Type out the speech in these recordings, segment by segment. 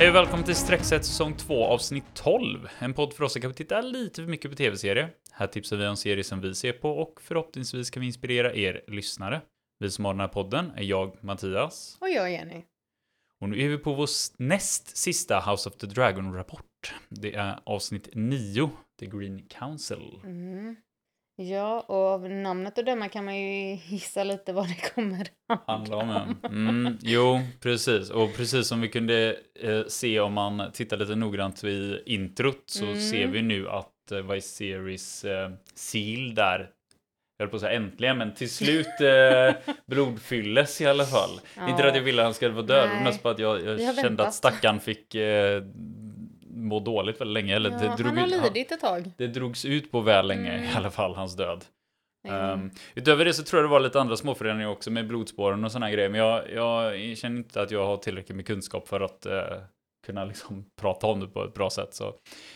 Hej och välkommen till Streckset säsong 2 avsnitt 12. En podd för oss som kan titta lite för mycket på tv-serier. Här tipsar vi om serier som vi ser på och förhoppningsvis kan vi inspirera er lyssnare. Vi som har den här podden är jag, Mattias. Och jag, Jenny. Och nu är vi på vår näst sista House of the Dragon-rapport. Det är avsnitt 9, The Green Council. Mm. Ja, och av namnet att döma kan man ju gissa lite vad det kommer handla om. Mm, jo, precis. Och precis som vi kunde eh, se om man tittar lite noggrant i introt så mm. ser vi nu att eh, Viserys eh, seal där jag höll på att säga äntligen, men till slut eh, blodfylles i alla fall. Ja. Inte att jag ville att han skulle vara död, men mest bara att jag, jag kände väntat. att stackaren fick eh, må dåligt väldigt länge. Eller ja, det drog han har lidit ett tag. Det drogs ut på väl länge mm. i alla fall, hans död. Mm. Um, utöver det så tror jag det var lite andra småförändringar också med blodspåren och sådana grejer. Men jag, jag, känner inte att jag har tillräckligt med kunskap för att uh, kunna liksom prata om det på ett bra sätt. Så uh,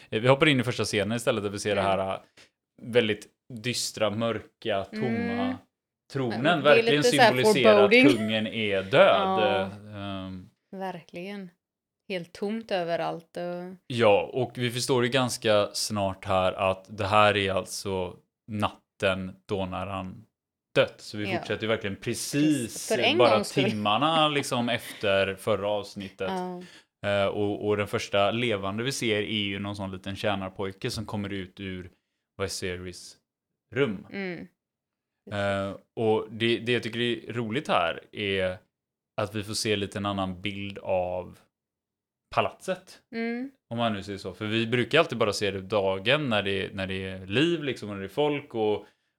vi hoppar in i första scenen istället där vi ser mm. det här uh, väldigt dystra, mörka, tomma mm. tronen. Verkligen symboliserar att kungen är död. Ja. Um, Verkligen helt tomt överallt. Och... Ja, och vi förstår ju ganska snart här att det här är alltså natten då när han dött. Så vi ja. fortsätter ju verkligen precis bara timmarna liksom efter förra avsnittet. Ja. Uh, och, och, den första levande vi ser är ju någon sån liten tjänarpojke som kommer ut ur Viserys rum. Mm. Uh, och det, det jag tycker är roligt här är att vi får se lite en annan bild av palatset. Mm. Om man nu säger så. För vi brukar alltid bara se det dagen när det, när det är liv liksom, och när det är folk och,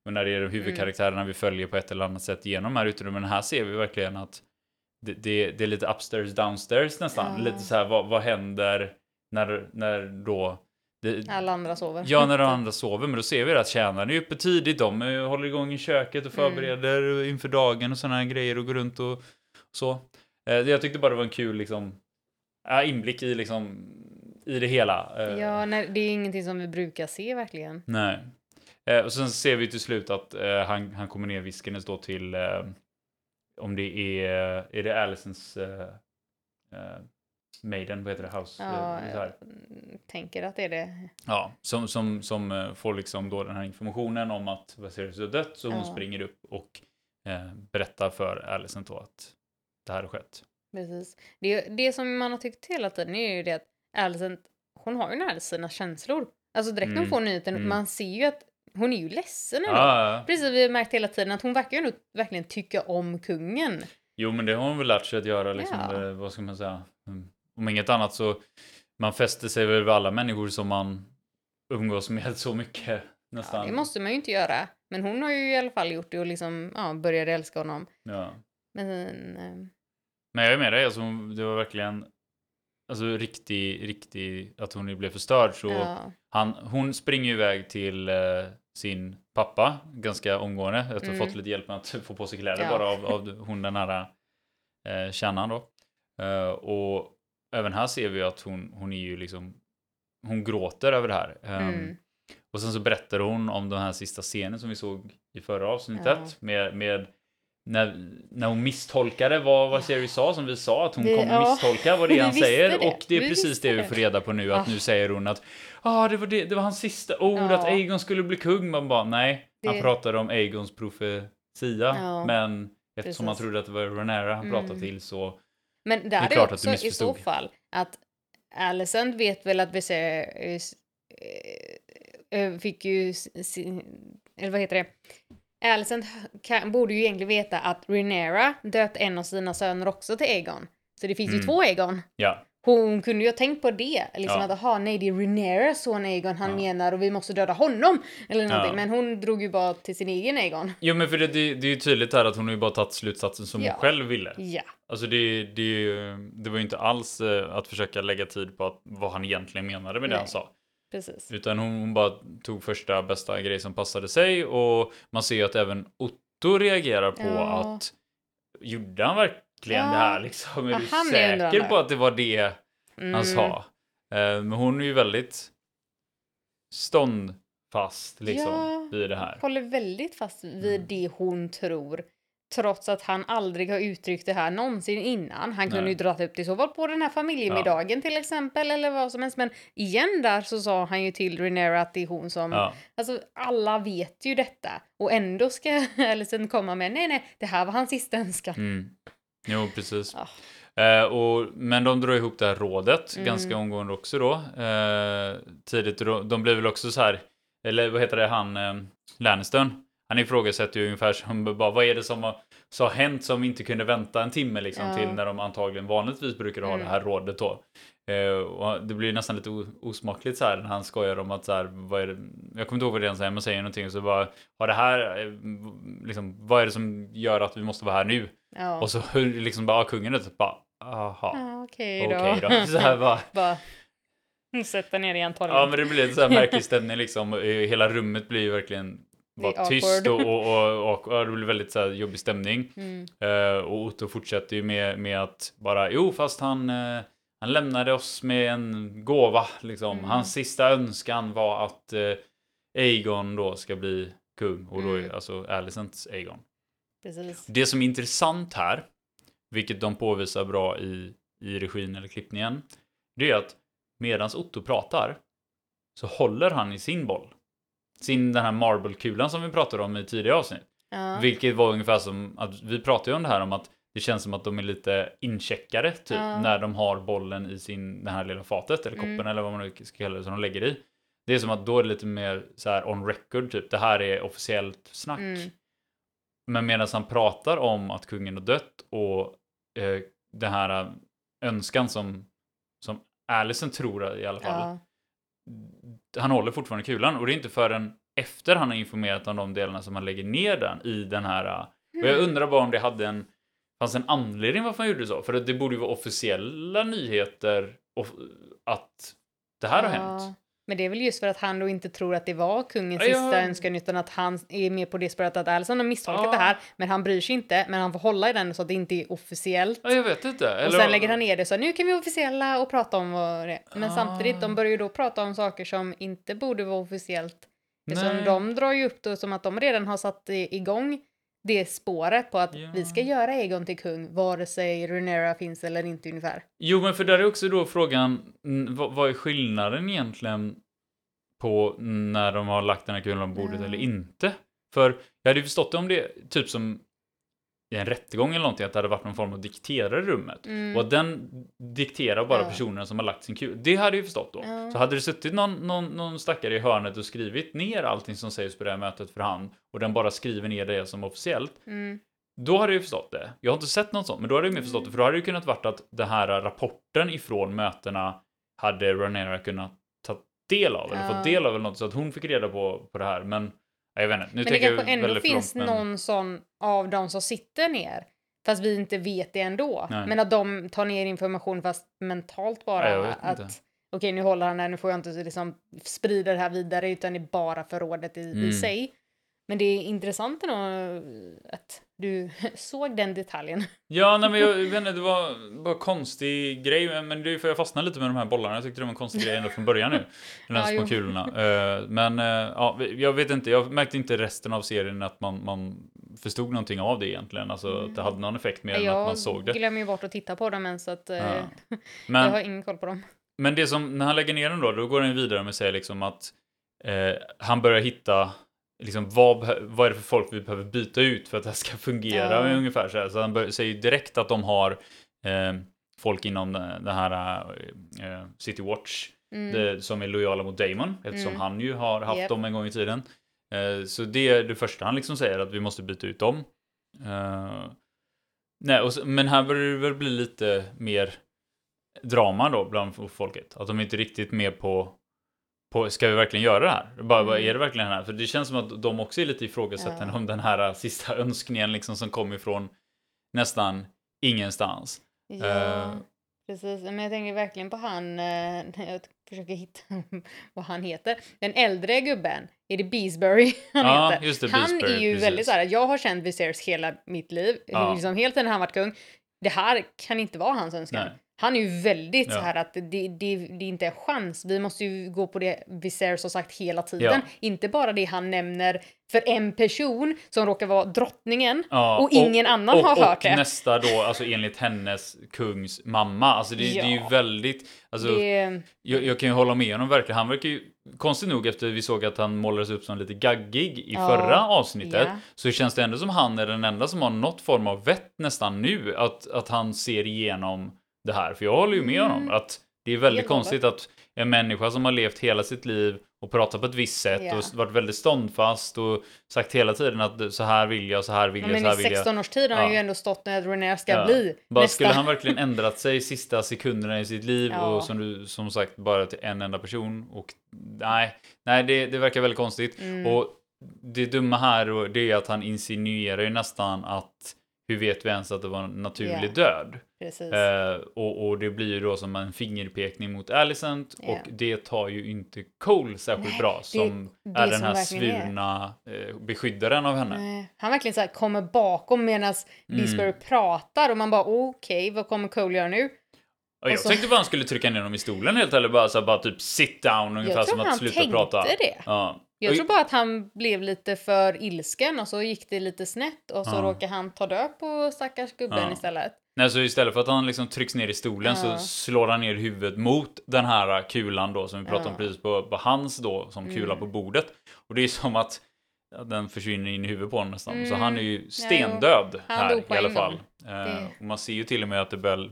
och när det är de huvudkaraktärerna mm. vi följer på ett eller annat sätt genom de här utrymmen. Men här ser vi verkligen att det, det, det är lite upstairs downstairs nästan. Ja. Lite så här vad, vad händer när, när då det, alla andra sover. Ja, när de andra sover. Men då ser vi att tjänarna är uppe tidigt. De håller igång i köket och mm. förbereder mm. inför dagen och sådana grejer och går runt och så. Eh, jag tyckte bara det var en kul liksom inblick i liksom i det hela. Eh. Ja, nej, det är ingenting som vi brukar se verkligen. Nej. Eh, och sen ser vi till slut att eh, han, han kommer ner viskandes då till eh, om det är, är det Alisons eh, eh, Maiden, vad heter det? House? Ja, jag tänker att det är det. Ja, som, som, som får liksom då den här informationen om att Vasilius är dött, så hon ja. springer upp och berättar för Alison då att det här har skett. Precis. Det, det som man har tyckt hela tiden är ju det att Alicent, hon har ju nära sina känslor. Alltså direkt när hon mm. får nyheten, mm. man ser ju att hon är ju ledsen ändå. Ah. Precis, vi har märkt hela tiden att hon verkar ju verkligen tycka om kungen. Jo, men det har hon väl lärt sig att göra, liksom, ja. vad ska man säga? Mm. Om inget annat så, man fäster sig väl vid alla människor som man umgås med så mycket. Nästan. Ja, det måste man ju inte göra. Men hon har ju i alla fall gjort det och liksom, ja, började älska honom. Ja. Men eh, men jag är med dig, alltså, det var verkligen alltså, riktig, riktig, att hon blev förstörd. Så ja. han, hon springer iväg till eh, sin pappa ganska omgående. Jag har mm. fått lite hjälp med att få på sig kläder ja. bara av, av hon den här eh, kärnan då. Uh, och även här ser vi att hon, hon är ju liksom, hon gråter över det här. Um, mm. Och sen så berättar hon om den här sista scenen som vi såg i förra avsnittet ja. med, med när, när hon misstolkade vad, vad Siri sa, som vi sa, att hon det, kommer ja. misstolka vad det är han säger. Det. Och det är vi precis det vi får reda på nu, att ja. nu säger hon att ah, det, var det, det var hans sista ord, ja. att Aegon skulle bli kung. Man bara, nej, det... han pratade om Aegons profetia, men eftersom precis. han trodde att det var Renera han pratade mm. till så Men där är, klart också att du i så fall att Alicent vet väl att Viserys äh, äh, fick ju, eller vad heter det, Alicent kan, borde ju egentligen veta att Rhaenyra döpt en av sina söner också till Aegon. Så det finns mm. ju två Aegon. Ja. Hon kunde ju ha tänkt på det. Liksom ja. att aha, nej det är Rhaenyras son Aegon han ja. menar och vi måste döda honom. Eller någonting. Ja. Men hon drog ju bara till sin egen Aegon. Jo men för det, det, det är ju tydligt här att hon har ju bara tagit slutsatsen som hon själv ville. Ja. Alltså det, det, det var ju inte alls eh, att försöka lägga tid på att, vad han egentligen menade med nej. det han sa. Precis. Utan hon, hon, bara tog första bästa grej som passade sig och man ser ju att även Otto reagerar på ja. att gjorde han verkligen ja. det här liksom? Är ja, du säker är på att det var det mm. han sa? Uh, men hon är ju väldigt ståndfast liksom ja, vid det här. Håller väldigt fast vid mm. det hon tror. Trots att han aldrig har uttryckt det här någonsin innan. Han kunde Nej. ju dragit upp det så fall på den här familjemiddagen ja. till exempel eller vad som helst. Men igen där så sa han ju till Renera att det är hon som... Ja. Alltså alla vet ju detta. Och ändå ska Ellison komma med nej nej, det här var hans sista önskan. Mm. Jo, precis. Ja. Eh, och, men de drar ihop det här rådet mm. ganska omgående också då. Eh, tidigt, de blir väl också så här, eller vad heter det, han eh, Lannistern. Han ifrågasätter ju ungefär som bara, vad är det som har, så har hänt som inte kunde vänta en timme liksom ja. till när de antagligen vanligtvis brukar ha mm. det här rådet då. Eh, det blir nästan lite osmakligt så här när han skojar om att så här, vad är det, jag kommer inte ihåg vad det är han säger, men säger någonting och så bara, har det här, eh, liksom, vad är det som gör att vi måste vara här nu? Ja. Och så liksom bara kungen ut, bara, aha, ja, okej okay då. Okay då. Så här bara, bara Sätta ner igen torren. Ja men det blir lite så här märklig stämning liksom. Hela rummet blir ju verkligen var tyst och, och, och, och, det blir väldigt så jobbig stämning. Mm. Uh, och Otto fortsätter ju med, med att bara, jo fast han, uh, han lämnade oss med en gåva. Liksom. Mm. Hans sista önskan var att uh, Aegon då ska bli kung. Och då är mm. alltså Alicents Aegon. Precis. Det som är intressant här, vilket de påvisar bra i, i regin eller klippningen, det är att medans Otto pratar så håller han i sin boll sin den här marble-kulan som vi pratade om i tidigare avsnitt. Ja. Vilket var ungefär som att vi pratade ju om det här om att det känns som att de är lite incheckade typ ja. när de har bollen i sin, det här lilla fatet eller koppen mm. eller vad man nu ska kalla det som de lägger i. Det är som att då är det lite mer så här on record typ. Det här är officiellt snack. Mm. Men medan han pratar om att kungen har dött och eh, den här önskan som, som Allison tror i alla fall. Ja han håller fortfarande kulan och det är inte förrän efter han har informerat om de delarna som han lägger ner den i den här. Och jag mm. undrar bara om det hade en fanns en anledning varför han gjorde så. För att det borde ju vara officiella nyheter att det här ja. har hänt. Men det är väl just för att han då inte tror att det var kungens ja, sista önskan utan att han är med på det spåret att Alison har misstolkat ja. det här men han bryr sig inte men han får hålla i den så att det inte är officiellt. Ja, jag vet inte. Eller... Och sen lägger han ner det så nu kan vi vara officiella och prata om vad det är. Men ah. samtidigt, de börjar ju då prata om saker som inte borde vara officiellt. Eftersom de drar ju upp det som att de redan har satt igång det spåret på att ja. vi ska göra Egon till kung vare sig Runera finns eller inte ungefär. Jo, men för där är också då frågan, vad, är skillnaden egentligen på när de har lagt den här kulan på bordet ja. eller inte? För jag hade ju förstått det om det typ som i en rättegång eller någonting, att det hade varit någon form av dikterare i rummet. Mm. Och att den dikterar bara ja. personen som har lagt sin kul. Det hade jag ju förstått då. Ja. Så hade det suttit någon, någon, någon stackare i hörnet och skrivit ner allting som sägs på det här mötet för hand och den bara skriver ner det som officiellt. Mm. Då hade jag ju förstått det. Jag har inte sett något sånt, men då hade jag mer förstått det. För då hade det kunnat varit att den här rapporten ifrån mötena hade Ranera kunnat ta del av, eller fått del av eller något, så att hon fick reda på, på det här. Men jag vet inte. Nu men det kanske ändå finns långt, men... någon sån av de som sitter ner. Fast vi inte vet det ändå. Nej. Men att de tar ner information fast mentalt bara. Att okej, okay, nu håller han där, nu får jag inte liksom sprida det här vidare utan det är bara förrådet i, mm. i sig. Men det är intressant ändå att du såg den detaljen. Ja, nej, men jag, vet inte, det var bara konstig grej. Men det är för jag fastnade lite med de här bollarna. Jag tyckte det var en konstig grej ända från början nu. De här ja, små kulorna. Uh, men uh, ja, jag vet inte, jag märkte inte resten av serien att man, man förstod någonting av det egentligen. Alltså mm. att det hade någon effekt mer än att man såg det. Jag glömmer ju bort att titta på dem än så att uh, ja. men, jag har ingen koll på dem. Men det som, när han lägger ner dem då, då går han vidare med att säga liksom att han börjar hitta liksom, vad, vad är det för folk vi behöver byta ut för att det här ska fungera ja. ungefär så här. Så han säger direkt att de har eh, folk inom den här eh, City Watch mm. det, som är lojala mot Damon eftersom mm. han ju har haft yep. dem en gång i tiden. Eh, så det är det första han liksom säger att vi måste byta ut dem. Eh, nej, och, men här börjar det väl bli lite mer drama då bland folket. Att de inte riktigt med på på, ska vi verkligen göra det här? Bara, mm. Är det verkligen det här? För det känns som att de också är lite ifrågasättande ja. om den här sista önskningen liksom som kom ifrån nästan ingenstans. Ja, uh, precis. Men jag tänker verkligen på han, när uh, jag försöker hitta vad han heter. Den äldre gubben, är det Beesbury han ja, heter? Just det, han Beesbury, är ju precis. väldigt såhär, jag har känt Viserys hela mitt liv, ja. liksom helt när han varit kung. Det här kan inte vara hans önskan. Nej. Han är ju väldigt ja. så här att det, det, det är inte en chans. Vi måste ju gå på det Viserys har sagt hela tiden. Ja. Inte bara det han nämner för en person som råkar vara drottningen ja, och ingen och, annan och, har och hört det. Och nästa då, alltså enligt hennes kungs mamma. Alltså det, det är ju väldigt, alltså det... jag, jag, kan ju hålla med honom verkligen. Han verkar ju, konstigt nog efter vi såg att han målades upp som lite gaggig i förra avsnittet, så känns det ändå som han är den enda som har något form av vett nästan nu. Att, att han ser igenom det här. För jag håller ju med mm. honom att det är väldigt konstigt att en människa som har levt hela sitt liv och pratat på ett visst sätt yeah. och varit väldigt ståndfast och sagt hela tiden att så här vill jag, så här vill jag, ja, så här vill jag. Men i 16 års tid har han ju ändå stått när René ska ja. bli bara, nästa. Skulle han verkligen ändrat sig sista sekunderna i sitt liv och som du som sagt bara till en enda person och nej, nej det, det verkar väldigt konstigt. Mm. Och det dumma här det är att han insinuerar ju nästan att hur vet vi ens att det var en naturlig yeah. död? Eh, och, och, det blir ju då som en fingerpekning mot Alicent yeah. och det tar ju inte Cole särskilt Nej, bra som det, det är den här svurna. Eh, beskyddaren av henne. Nej. Han verkligen så här kommer bakom medan mm. pratar och man bara okej, okay, vad kommer Cole göra nu? Och jag så... tänkte bara han skulle trycka ner honom i stolen helt eller bara, så här, bara typ sit down ungefär som att sluta prata. Jag tror han tänkte det. Ja. Jag tror bara att han blev lite för ilsken och så gick det lite snett och så ja. råkade han ta död på stackars gubben ja. istället. Nej, så istället för att han liksom trycks ner i stolen ja. så slår han ner huvudet mot den här kulan då som vi pratade om precis på, på hans då som kula mm. på bordet. Och det är som att den försvinner in i huvudet på honom nästan. Mm. Så han är ju stendöd här i alla fall. Eh, och man ser ju till och med att det börjar,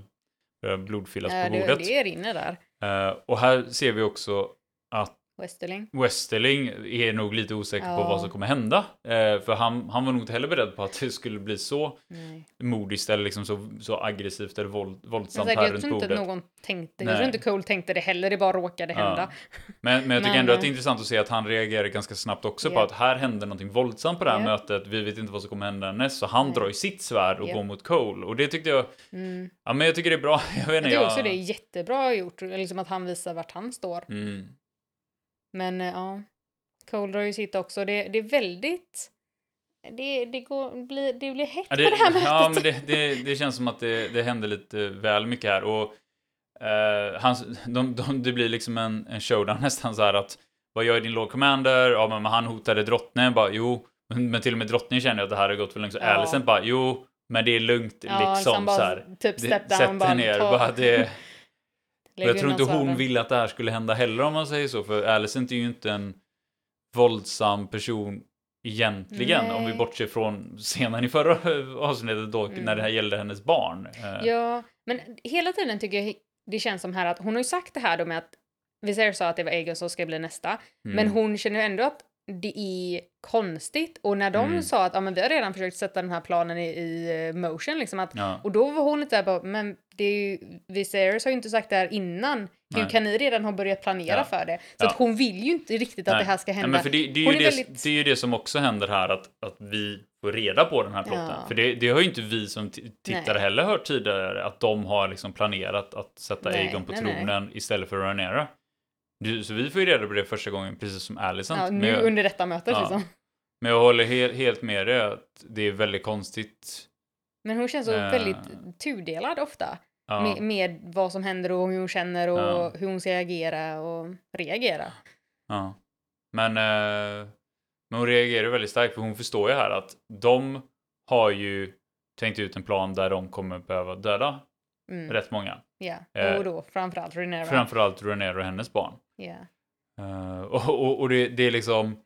börjar blodfyllas på bordet. Det, det rinner där. Eh, och här ser vi också att Westerling. Westerling är nog lite osäker ja. på vad som kommer hända. Eh, för han, han var nog inte heller beredd på att det skulle bli så Nej. modiskt eller liksom så, så aggressivt eller våld, våldsamt här runt bordet. Jag tror inte någon tänkte, jag tror inte Cole tänkte det heller, det bara råkade hända. Ja. Men, men jag tycker men, ändå att det är intressant att se att han reagerar ganska snabbt också yeah. på att här hände någonting våldsamt på det här yeah. mötet, vi vet inte vad som kommer hända näst, så han Nej. drar ju sitt svärd och yeah. går mot Cole. Och det tyckte jag, mm. ja men jag tycker det är bra. Jag, vet inte, jag tycker också det är jättebra gjort, liksom att han visar vart han står. Mm. Men eh, ja, Cole drar ju sitt också. Det, det är väldigt... Det, det, går, blir, det blir hett ja, det, på det här mötet. Ja, men det, det, det känns som att det, det händer lite väl mycket här. Och Uh, hans, de, de, det blir liksom en, en showdown nästan så här att vad gör din Lord Commander? Ja men han hotade drottningen bara jo men, till och med drottningen känner att det här har gått för långt så ja. Alicent bara jo men det är lugnt ja, liksom så här. Typ step down, dig ner bara det jag tror inte hon ville att det här skulle hända heller om man säger så, för Alicent är ju inte en våldsam person egentligen, Nej. om vi bortser från scenen i förra avsnittet då, mm. när det här gällde hennes barn. Eh. Ja, men hela tiden tycker jag det känns som här att hon har ju sagt det här då med att Viserys sa att det var Aegon som ska bli nästa, mm. men hon känner ju ändå att det är konstigt. Och när de mm. sa att ah, men vi har redan försökt sätta den här planen i, i eh, motion, liksom att, ja. och då var hon lite där bara, men det är ju, Viserys har ju inte sagt det här innan. Hur kan ni redan ha börjat planera ja. för det? Så ja. att hon vill ju inte riktigt att Nej. det här ska hända. men för det, det, är ju det, väldigt... det, är ju det som också händer här, att, att vi får reda på den här plotten. För det, det har ju inte vi som tittare Nej. heller hört tidigare, att de har liksom planerat att sätta Nej. Aegon på tronen istället för Rhaenyra. Du, så vi får ju reda på det första gången, precis som Alicent. Ja, nu jag, under detta mötet ja. liksom. Men jag håller helt, helt med dig att det är väldigt konstigt. Men hon känns så uh, väldigt tudelad ofta. Ja. Med, med, vad som händer och hur hon känner och ja. hur hon ska agera och reagera. Ja. Men, uh, men hon reagerar väldigt starkt för hon förstår ju här att de har ju tänkt ut en plan där de kommer behöva döda mm. rätt många. Ja, yeah. och då framförallt Renera. Framförallt Renera och hennes barn. Yeah. Uh, och, och, och det, det, är liksom...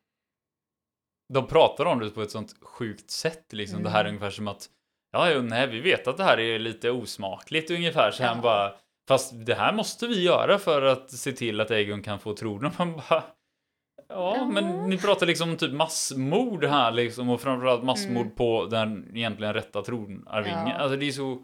De pratar om det på ett sånt sjukt sätt. Liksom. Mm. Det här är mm. ungefär som att Ja, jo, nej, vi vet att det här är lite osmakligt ungefär. Så ja. han bara, fast det här måste vi göra för att se till att Egon kan få tronen. Man bara, ja, men ni pratar liksom om typ massmord här liksom och framförallt massmord mm. på den egentligen rätta tronarvingen. Ja. Alltså det är så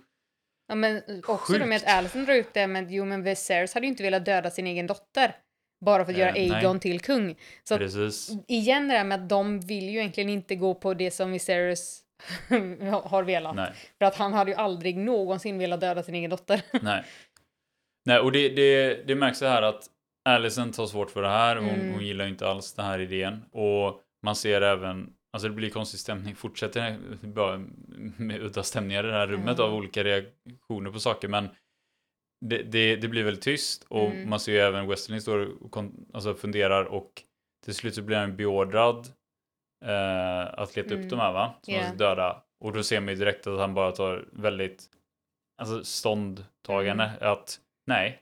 Ja, men också Sjukt. då med att Alison drar ut det med jo men Viserys hade ju inte velat döda sin egen dotter. Bara för att eh, göra Aegon nej. till kung. Så Precis. igen det där med att de vill ju egentligen inte gå på det som Viserys har velat. Nej. För att han hade ju aldrig någonsin velat döda sin egen dotter. Nej. Nej, och det, det, det märks så här att Alicent tar svårt för det här. Hon, mm. hon gillar inte alls den här idén. Och man ser även Alltså det blir konstig stämning, fortsätter bara med udda stämningar i det här rummet mm. av olika reaktioner på saker men det, det, det, blir väldigt tyst och mm. man ser ju även Westerling står och alltså funderar och till slut så blir han beordrad eh, att leta mm. upp de här va? Som yeah. döda. Och då ser man ju direkt att han bara tar väldigt alltså ståndtagande mm. att nej.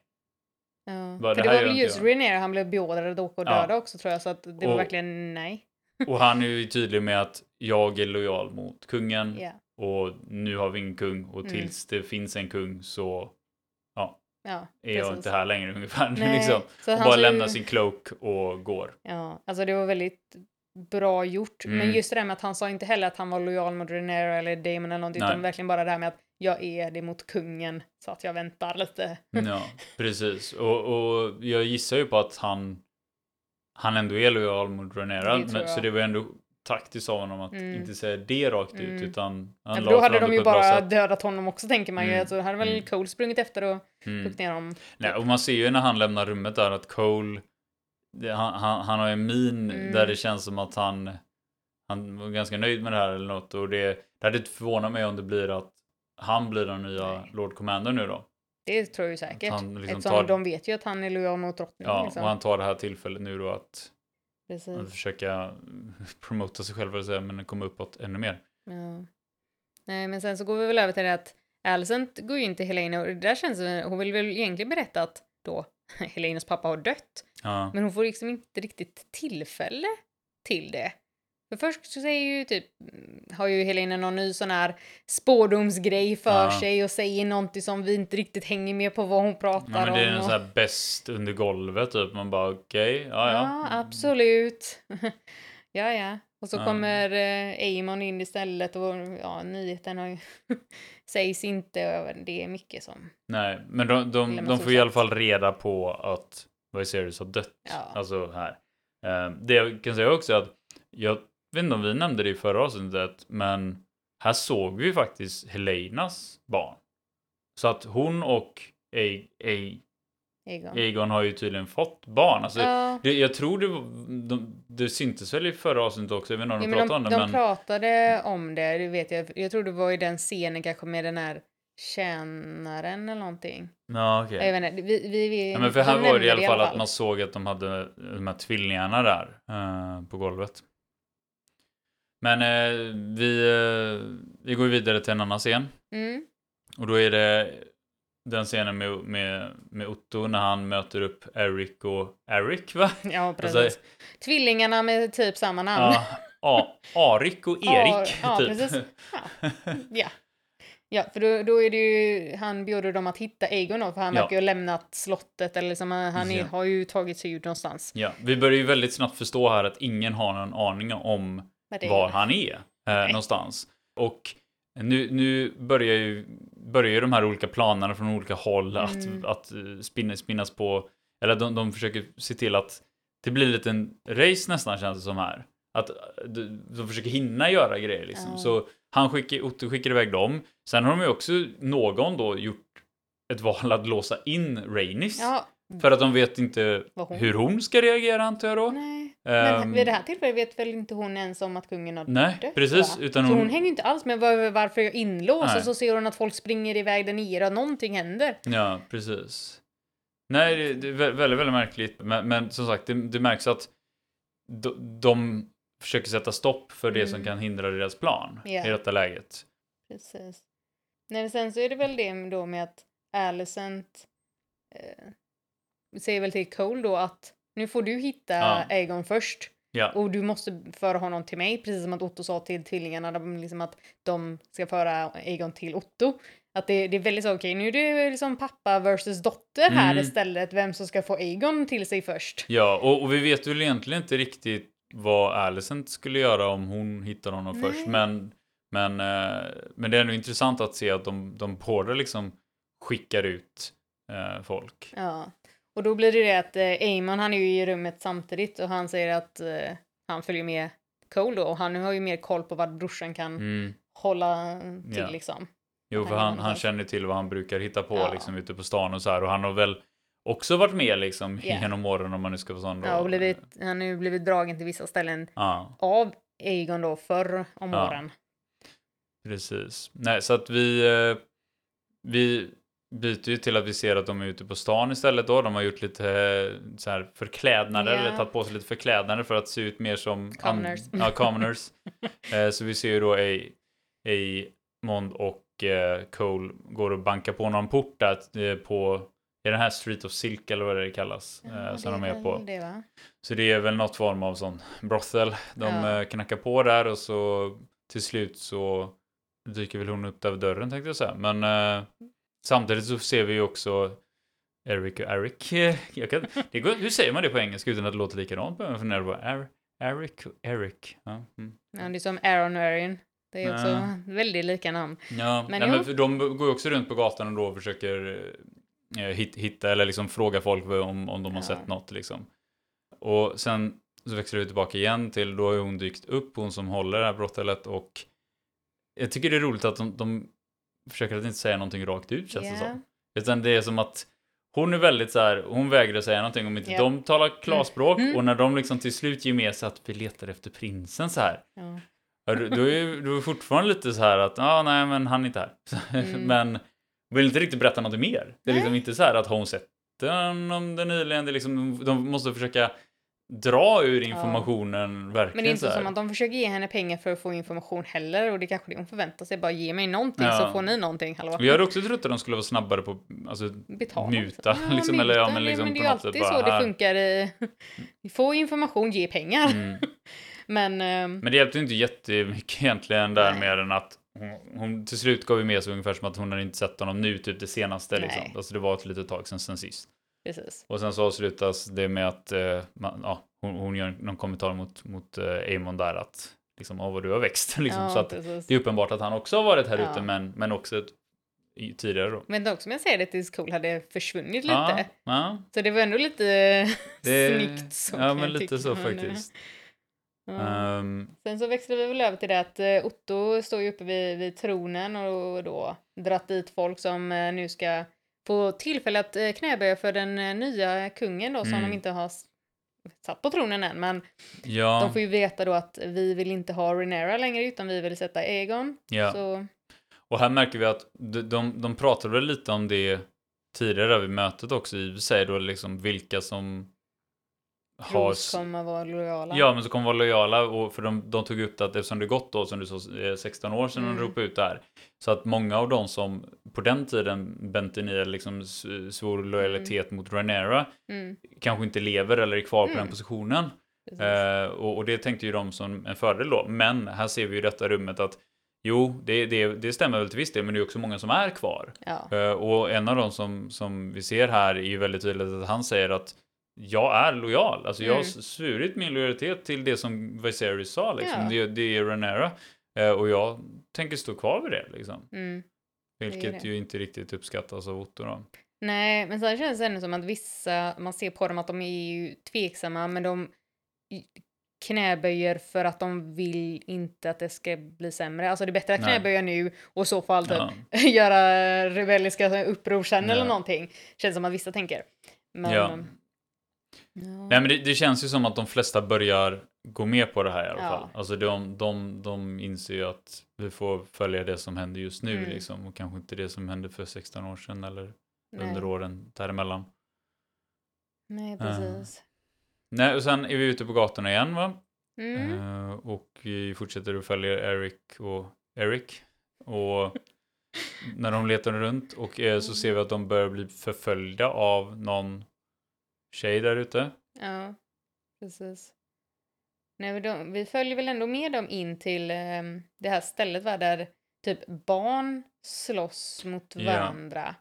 Ja. Bara, För det, det var väl just René han blev beordrad att åka och döda ja. också tror jag så att det och, var verkligen nej. och han är ju tydlig med att jag är lojal mot kungen yeah. och nu har vi en kung och mm. tills mm. det finns en kung så ja, är jag inte här längre ungefär. Nej, liksom. Och bara ju... lämnar sin cloak och går. Ja, alltså det var väldigt bra gjort. Mm. Men just det där med att han sa inte heller att han var lojal mot Renero eller Damon eller någonting, Nej. utan verkligen bara det här med att jag är det mot kungen så att jag väntar lite. ja, precis. Och, och jag gissar ju på att han han ändå är lojal mot Renera, så det var ändå taktiskt av honom att mm. inte säga det rakt ut mm. utan han ja, Då hade de ju bara dödat honom också tänker man ju. Mm. Alltså, hade väl mm. Cole sprungit efter och mm. huggit ner honom. Nej, och man ser ju när han lämnar rummet där att Cole han, han, han har en min mm. där det känns som att han han var ganska nöjd med det här eller något och det, det hade inte förvånat mig om det blir att han blir den nya Nej. Lord Commander nu då. Det tror jag säkert. Han liksom Eftersom tar... de vet ju att han är lojal mot drottningen. Ja, liksom. och han tar det här tillfället nu då att Precis. försöka promota sig själv, säga, men komma uppåt ännu mer. Ja. Nej, men sen så går vi väl över till det att Alicent går ju in till Helena och det där känns som, hon vill väl egentligen berätta att då Helenas pappa har dött. Ja. Men hon får liksom inte riktigt tillfälle till det. För först så säger ju typ, har ju Helena någon ny sån här spårdomsgrej för ja. sig och säger någonting som vi inte riktigt hänger med på vad hon pratar om. Ja, men det är en och... sån här bäst under golvet typ. Man bara okej, okay, ja ja. Ja, absolut. ja ja. Och så ja. kommer eh, Amon in istället och ja, nyheten har ju sägs inte. Det är mycket som... Nej, men de, de, de får i alla fall reda på att Viserys har dött. Ja. Alltså här. Eh, det jag kan säga också är att jag vet inte om vi nämnde det i förra avsnittet, men här såg vi faktiskt Helenas barn. Så att hon och A A Egon. Egon har ju tydligen fått barn. Alltså, ja. det, jag tror det, de, det syntes väl i förra avsnittet också, jag vet inte om de, ja, pratade om det. De men... pratade om det, det vet jag. Jag tror det var i den scenen kanske med den här tjänaren eller någonting. Ja, okej. Okay. Jag vet inte, vi, vi, vi, ja, men för här var det i alla fall, fall att man såg att de hade de här tvillingarna där uh, på golvet. Men eh, vi, eh, vi går vidare till en annan scen. Mm. Och då är det den scenen med, med, med Otto när han möter upp Eric och Eric va? Ja precis. Alltså, Tvillingarna med typ samma namn. Ja, A Arik och Erik. Ar, ja, typ. precis. Ja. ja. Ja, för då, då är det ju, han bjuder dem att hitta Egon då, för han ja. verkar ju ha lämnat slottet eller liksom, han är, ja. har ju tagit sig ut någonstans. Ja, vi börjar ju väldigt snabbt förstå här att ingen har någon aning om var han är eh, någonstans. Och nu, nu börjar ju börjar ju de här olika planerna från olika håll mm. att, att eh, spinna, spinnas på, eller de, de försöker se till att det blir en race nästan känns det som här. Att eh, de, de försöker hinna göra grejer liksom. Mm. Så han skickar, Otto skickar iväg dem. Sen har de ju också någon då gjort ett val att låsa in Rainis. Ja. För att de vet inte hon... hur hon ska reagera antar jag då. Nej. Men um, vid det här tillfället vet väl inte hon ens om att kungen har nej, dött? precis. Utan hon... Så hon hänger inte alls med var, varför jag inlåst och så ser hon att folk springer iväg där nere och någonting händer. Ja, precis. Nej, det, det är väldigt, väldigt märkligt. Men, men som sagt, det, det märks att de, de försöker sätta stopp för det mm. som kan hindra deras plan yeah. i detta läget. Precis. Nej, sen så är det väl det då med att Alicent eh, säger väl till Cole då att nu får du hitta ja. Egon först. Ja. Och du måste föra honom till mig, precis som att Otto sa till tvillingarna, liksom att de ska föra Egon till Otto. Att det, det är väldigt så, okej okay, nu är det liksom pappa versus dotter här mm. istället, vem som ska få Egon till sig först. Ja, och, och vi vet väl egentligen inte riktigt vad Alicent skulle göra om hon hittar honom Nej. först, men, men, eh, men det är ändå intressant att se att de, de båda liksom skickar ut eh, folk. Ja. Och då blir det det att eh, Amon han är ju i rummet samtidigt och han säger att eh, han följer med Cole då och han har ju mer koll på vad brorsan kan mm. hålla till ja. liksom. Jo, för han, han känner till vad han brukar hitta på ja. liksom ute på stan och så här och han har väl också varit med liksom yeah. genom åren om man nu ska vara sån. Då. Ja, och blivit, han har ju blivit dragen till vissa ställen ja. av Egon då förr om ja. åren. Precis. Nej, så att vi, eh, vi byter ju till att vi ser att de är ute på stan istället då. De har gjort lite eh, så här förklädnader, yeah. eller tagit på sig lite förklädnader för att se ut mer som commoners. ja, commoners. eh, så vi ser ju då Mond och eh, Cole går och bankar på någon port där eh, på i den här Street of Silk eller vad det kallas. Ja, eh, som de är på. Det, så det är väl något form av sån brothel. De ja. Knackar på där och så till slut så dyker väl hon upp där vid dörren tänkte jag säga. Men samtidigt så ser vi ju också Eric och Eric. Jag kan, det går, hur säger man det på engelska utan att det låter likadant? Jag funderar på er, Eric och Eric. Ja, mm. ja, det är som Aaron och Erin. Det är också ja. väldigt lika namn. Ja, men, nej, men de går ju också runt på gatan och då försöker eh, hitta eller liksom fråga folk om, om de har ja. sett något liksom. Och sen så växlar vi tillbaka igen till då har hon dykt upp, hon som håller det här brottelet och jag tycker det är roligt att de, de försöker att inte säga någonting rakt ut känns yeah. det som. Utan det är som att hon är väldigt så här, hon vägrar säga någonting om inte yeah. de talar klarspråk mm. och när de liksom till slut ger med sig att vi letar efter prinsen så här. Ja. Då är du fortfarande lite så här att, ja ah, nej men han är inte här. Mm. men vill inte riktigt berätta något mer. Det är liksom inte så här att hon sett den det nyligen, det är liksom, de måste försöka dra ur informationen ja. verkligen. Men det är inte som att de försöker ge henne pengar för att få information heller och det kanske det hon förväntar sig. Bara ge mig någonting ja. så får ni någonting. Hallå. Jag hade också trott att de skulle vara snabbare på alltså, Betala. muta. Ja, liksom, muta. Eller, ja, men, liksom, men det är ju alltid så det funkar. I, få information, ge pengar. Mm. men, um... men det hjälpte inte jättemycket egentligen där mer än att hon, hon till slut gav ju med sig ungefär som att hon hade inte sett honom nu, typ det senaste. Liksom. Alltså det var ett litet tag sedan, sen sist. Precis. Och sen så avslutas det med att eh, man, ja, hon, hon, gör någon kommentar mot, mot eh, Amon där att liksom, oh, vad du har växt. liksom. Ja, så att det är uppenbart att han också har varit här ja. ute men, men också i, tidigare då. Men dock som jag säger det till Cool hade försvunnit lite. Så det var ändå lite det, snyggt. Så ja men lite så faktiskt. Um, Sen så växlar vi väl över till det att uh, Otto står ju uppe vid, vid tronen och då dratt dit folk som uh, nu ska tillfälle att uh, knäböja för den nya kungen då som mm. de inte har satt på tronen än, men ja. de får ju veta då att vi vill inte ha Renera längre utan vi vill sätta Egon. Ja. Så... Och här märker vi att de, de, de pratade lite om det tidigare vid mötet också i sig då liksom vilka som har... kommer vara lojala. Ja, men så kommer vara lojala och för de, de tog upp det att eftersom det gått då som du sa 16 år sedan mm. de ropade ut det här. Så att många av de som på den tiden Bentenir liksom svor lojalitet mm. mot Ranera mm. kanske inte lever eller är kvar på den mm. positionen. Eh, och, och, det tänkte ju de som en fördel då. Men här ser vi ju detta rummet att Jo, det, det, det stämmer väl till viss del, men det är också många som är kvar. Ja. Uh, och en av de som, som vi ser här är ju väldigt tydligt att han säger att jag är lojal. Alltså jag har mm. svurit min lojalitet till det som Viserys sa. Liksom. Ja. Det, det är Renera. Eh, och jag tänker stå kvar vid det. Liksom. Mm. Vilket det ju inte riktigt uppskattas av Otto då. Nej, men sen känns det ändå som att vissa, man ser på dem att de är ju tveksamma, men de knäböjer för att de vill inte att det ska bli sämre. Alltså det är bättre att knäböja nu och så fall typ ja. göra rebelliska uppror sen ja. eller någonting. Känns som att vissa tänker. Men, ja. Nej men det, det, känns ju som att de flesta börjar gå med på det här i alla ja. fall. Alltså de, de, de inser ju att vi får följa det som händer just nu mm. liksom och kanske inte det som hände för 16 år sedan eller Nej. under åren däremellan. Nej precis. Uh. Nej och sen är vi ute på gatorna igen va? Mm. Uh, och vi fortsätter att följa Eric och Eric. Och när de letar runt och uh, så ser vi att de börjar bli förföljda av någon tjej där ute. Ja, precis. Nej, de, vi följer väl ändå med dem in till um, det här stället va, där typ barn slåss mot varandra.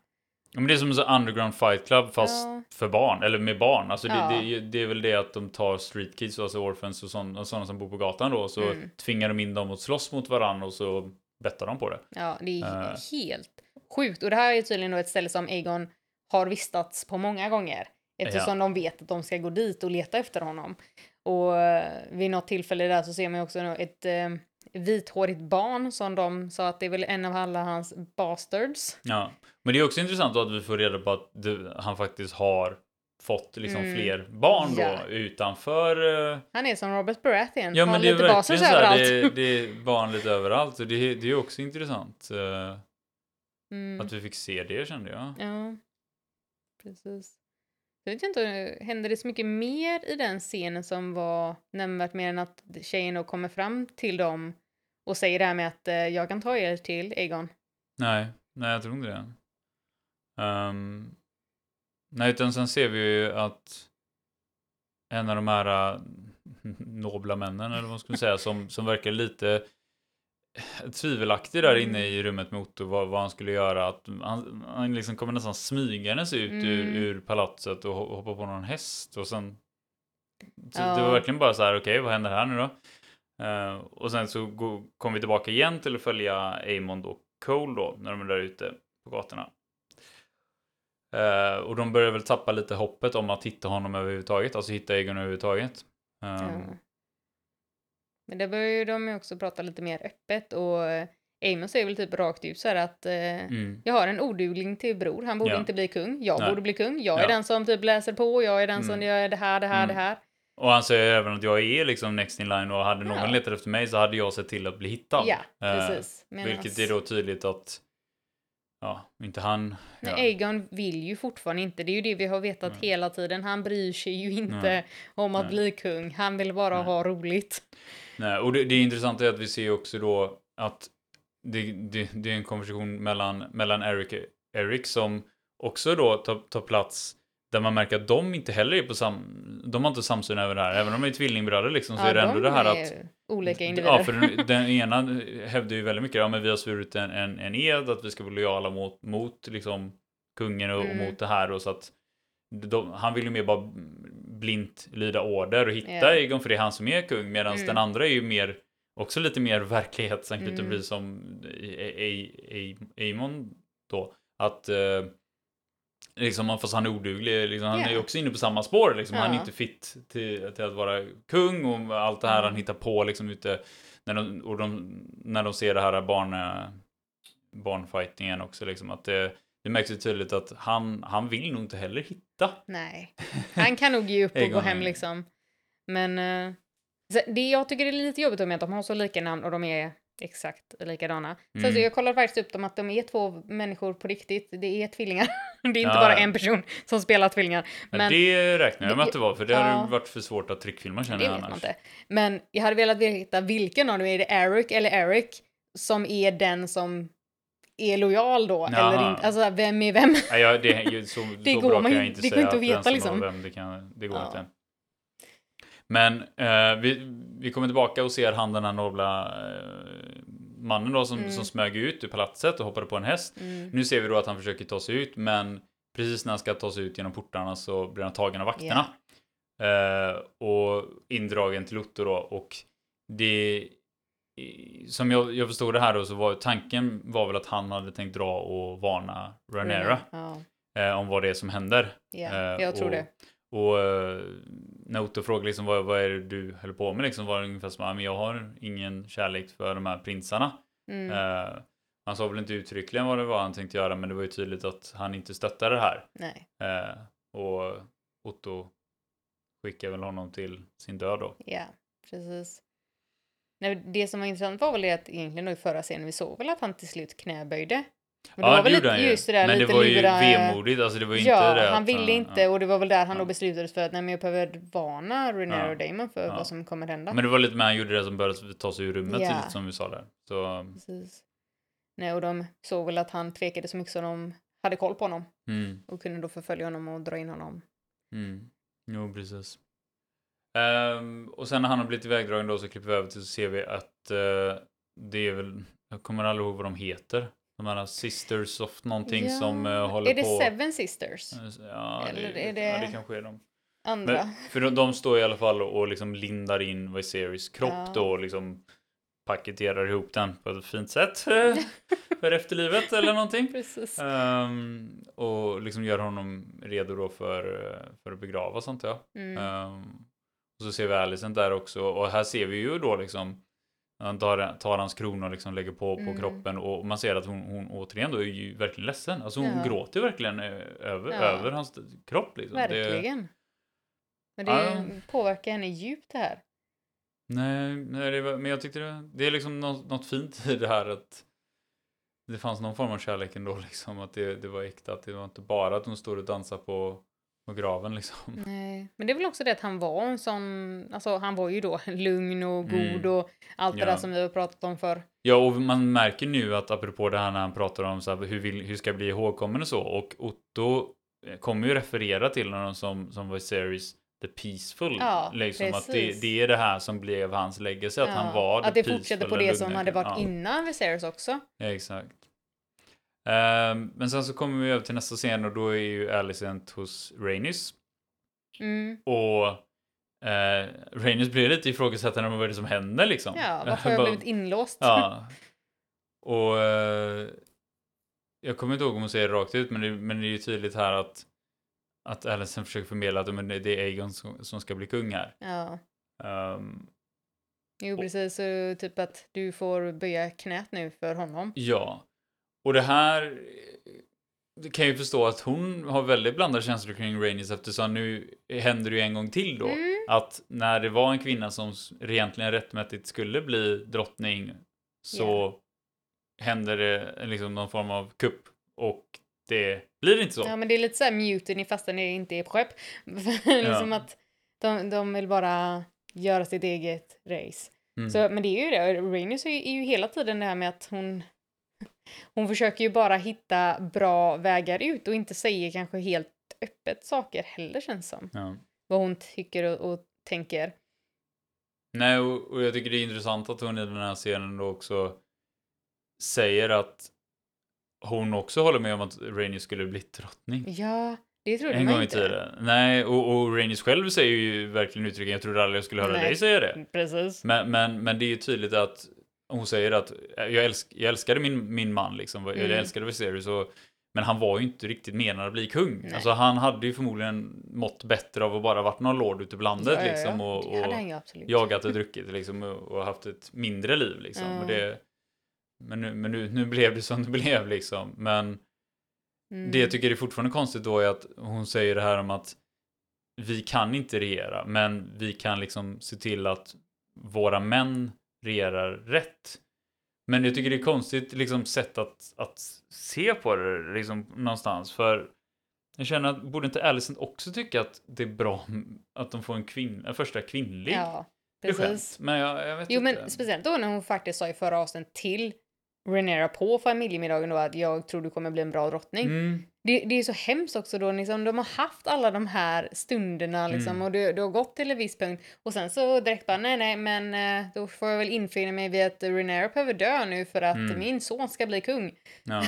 Ja. Men det är som en underground fight club fast ja. för barn, eller med barn. Alltså ja. det, det, det, är väl det att de tar street kids, alltså orphans och sådana, sådana som bor på gatan då. Så mm. tvingar de in dem att slåss mot varandra och så bettar de på det. Ja, det är uh. helt sjukt. Och det här är tydligen då ett ställe som Egon har vistats på många gånger. Eftersom ja. de vet att de ska gå dit och leta efter honom. Och eh, vid något tillfälle där så ser man också ett eh, vithårigt barn som de sa att det är väl en av alla hans bastards. Ja, men det är också intressant att vi får reda på att det, han faktiskt har fått liksom mm. fler barn då ja. utanför. Uh... Han är som Robert Baratheon. Ja, men det är verkligen så här, det, det, är barn lite överallt och det, det är också intressant. Uh... Mm. Att vi fick se det kände jag. Ja, precis. Jag vet inte, hände det så mycket mer i den scenen som var nämnvärt mer än att tjejen då kommer fram till dem och säger det här med att eh, jag kan ta er till Egon? Nej, nej jag tror inte det. Um, nej, utan sen ser vi ju att en av de här eh, nobla männen, eller vad man skulle säga, som, som verkar lite tvivelaktig där inne i rummet med Otto vad, vad han skulle göra. Att han, han liksom kommer nästan smygandes ut mm. ur, ur palatset och hoppar på någon häst och sen så ja. det var verkligen bara så här, okej okay, vad händer här nu då? Uh, och sen så kommer vi tillbaka igen till att följa Amond och Cole då när de är där ute på gatorna. Uh, och de börjar väl tappa lite hoppet om att hitta honom överhuvudtaget, alltså hitta Egon överhuvudtaget. Um, ja. Men där börjar ju de också prata lite mer öppet och eh, Amos säger väl typ rakt ut så här att eh, mm. jag har en odugling till bror, han borde ja. inte bli kung, jag Nej. borde bli kung, jag är den som typ läser på, jag är den mm. som gör det här, det här, mm. det här. Och han säger även att jag är liksom next in line och hade någon ja. letat efter mig så hade jag sett till att bli hittad. Ja, precis. Eh, vilket är då tydligt att Ja, inte han. Ja. Aegon vill ju fortfarande inte. Det är ju det vi har vetat Nej. hela tiden. Han bryr sig ju inte Nej. om att Nej. bli kung. Han vill bara ha roligt. Nej, och det, det är intressant att vi ser också då att det, det, det är en konversation mellan, mellan Eric, Eric som också då tar, tar plats där man märker att de inte heller är på sam... De har inte samsyn över det här. Även om de är tvillingbröder liksom så ja, är det ändå det här att... olika individer. Ja, för den, den ena hävdar ju väldigt mycket, ja men vi har svurit en, en, en ed att vi ska vara lojala mot, mot liksom kungen och, mm. och mot det här och så att de, han vill ju mer bara blint lyda order och hitta yeah. Egon för det är han som är kung medan mm. den andra är ju mer också lite mer verklighetsanknuten mm. precis som Amon då att uh, liksom fast han är oduglig liksom, han yeah. är också inne på samma spår liksom ja. han är inte fit till, till, att vara kung och allt det här mm. han hittar på liksom ute när de, och de, när de ser det här barn barnfightingen också liksom att det det märks ju tydligt att han, han vill nog inte heller hitta. Nej, han kan nog ge upp och gå hem liksom. Men uh, det jag tycker är lite jobbigt med att de har så lika namn och de är exakt likadana. Mm. Så jag kollade faktiskt upp dem att de är två människor på riktigt. Det är tvillingar. det är inte ja. bara en person som spelar tvillingar. Men, det räknar jag med att det var, för det ja, hade varit för svårt att trickfilma känner jag annars. Inte. Men jag hade velat veta vilken av dem är det Eric eller Eric som är den som är lojal då Jaha. eller inte. Alltså vem är vem? Ja, ja, det, så, det så går bra man, kan jag inte det säga. Går inte att veta liksom. Vem, det, kan, det går ja. inte. Men eh, vi, vi kommer tillbaka och ser han den här nobla eh, mannen då som, mm. som smög ut ur palatset och hoppade på en häst. Mm. Nu ser vi då att han försöker ta sig ut men precis när han ska ta sig ut genom portarna så blir han tagen av vakterna. Yeah. Eh, och indragen till Otto då och det som jag, jag förstod det här då så var tanken var väl att han hade tänkt dra och varna Ranera mm, eh, om vad det är som händer. Yeah, eh, jag tror och, det. Och eh, när Otto frågade liksom, vad, vad är det du höll på med liksom, var det ungefär som att jag har ingen kärlek för de här prinsarna. Mm. Eh, han sa väl inte uttryckligen vad det var han tänkte göra men det var ju tydligt att han inte stöttade det här. Nej. Eh, och Otto skickade väl honom till sin död då. Ja, precis. Nej, det som var intressant var väl det att egentligen då i förra scenen vi såg väl att han till slut knäböjde. Men det ja, var väl lite, just det där, Men det var ju lura... vemodigt, alltså det var ju ja, inte det han ville inte och det var väl där han ja. då beslutade för att nej men jag behöver varna Renero ja. och Damon för ja. vad som kommer hända. Men det var lite mer han gjorde det som började ta sig ur rummet ja. som vi sa där. Så... Precis. Nej och de såg väl att han tvekade så mycket så de hade koll på honom. Mm. Och kunde då förfölja honom och dra in honom. Mm. Jo, precis. Um, och sen när han har blivit ivägdragen då så klipper vi över till så ser vi att uh, det är väl, jag kommer aldrig ihåg vad de heter. De här Sisters of någonting ja. som uh, håller på. Är det på... Seven Sisters? Ja, Eller det, är det... ja, det kanske är de. Andra. Men, för de, de, står i alla fall och, liksom lindar in Viserys kropp ja. då och liksom paketerar ihop den på ett fint sätt för efterlivet eller någonting. Precis. Um, och liksom gör honom redo då för, för att begravas antar jag. Mm. Um, och så ser vi Alicent där också och här ser vi ju då liksom han tar, tar hans krona och liksom lägger på, på mm. kroppen och man ser att hon, hon återigen då är ju verkligen ledsen. Alltså hon ja. gråter verkligen eh, över, ja. över hans kropp. Liksom. Verkligen. Det, men det ja. påverkar henne djupt det här. Nej, nej det var, men jag tyckte det, det är liksom något, något fint i det här att det fanns någon form av kärlek ändå liksom. Att det, det var äkta. Att det var inte bara att hon står och dansar på, på graven liksom. Nej, men det är väl också det att han var en sån, alltså han var ju då lugn och god mm. och allt det ja. där som vi har pratat om för. Ja, och man märker nu att apropå det här när han pratar om så här, hur, vill, hur ska jag bli ihågkommen och så. Och Otto kommer ju referera till honom som, som series The Peaceful. Ja, liksom att det, det, är det här som blev hans legacy, att ja, han var Att det fortsätter på det som hade varit ja. innan Viserys också. Ja, exakt. Um, men sen så kommer vi över till nästa scen och då är ju Alicent hos Rainis. Mm. Och uh, Rainis blir lite ifrågasättande om vad det som händer liksom. Ja, varför har jag blivit inlåst? ja. Och uh, jag kommer inte ihåg om hon säger det rakt ut, men det, men det är ju tydligt här att att Alicent försöker förmedla att men det är Aegon som, som ska bli kung här. Ja. Um, jo, precis. Så typ att du får böja knät nu för honom. Ja. Och det här det kan jag ju förstå att hon har väldigt blandade känslor kring Rainis eftersom nu händer det ju en gång till då. Mm. Att när det var en kvinna som egentligen rättmätigt skulle bli drottning så yeah. händer det liksom någon form av kupp och det blir inte så. Ja, men det är lite så här mutiny fastän det inte är på skepp. liksom ja. att de, de vill bara göra sitt eget race. Mm. Så, men det är ju det, är, är ju hela tiden det här med att hon hon försöker ju bara hitta bra vägar ut och inte säger kanske helt öppet saker heller känns som. Ja. Vad hon tycker och, och tänker. Nej, och, och, jag tycker det är intressant att hon i den här scenen då också säger att hon också håller med om att Rhaenys skulle bli drottning. Ja, det trodde en man gång i tiden. Nej, och, och Rhaenys själv säger ju verkligen uttrycken, jag trodde aldrig jag skulle höra Nej. dig säga det. Precis. Men, men, men det är ju tydligt att hon säger att jag, älsk, jag älskade min, min man liksom, mm. jag älskade Viserys och men han var ju inte riktigt menad att bli kung. Nej. Alltså han hade ju förmodligen mått bättre av att bara varit någon lord ute på landet ja, liksom och, och jagat och druckit liksom och, haft ett mindre liv liksom. Mm. Det, men nu, men nu, nu blev det som det blev liksom. Men mm. det jag tycker är fortfarande konstigt då är att hon säger det här om att vi kan inte regera, men vi kan liksom se till att våra män regerar rätt. Men jag tycker det är konstigt liksom sätt att, att se på det liksom någonstans. För jag känner att borde inte Alicent också tycka att det är bra att de får en, kvinn, en första kvinnlig ja, precis. Men jag, jag vet jo, inte. men speciellt då när hon faktiskt sa i förra avsnittet till Renera på familjemiddagen då att jag tror du kommer bli en bra drottning. Mm. Det, det, är så hemskt också då liksom, de har haft alla de här stunderna liksom mm. och du, du har gått till en viss punkt och sen så direkt bara nej nej men eh, då får jag väl infinna mig vid att Renera behöver dö nu för att mm. min son ska bli kung. Ja.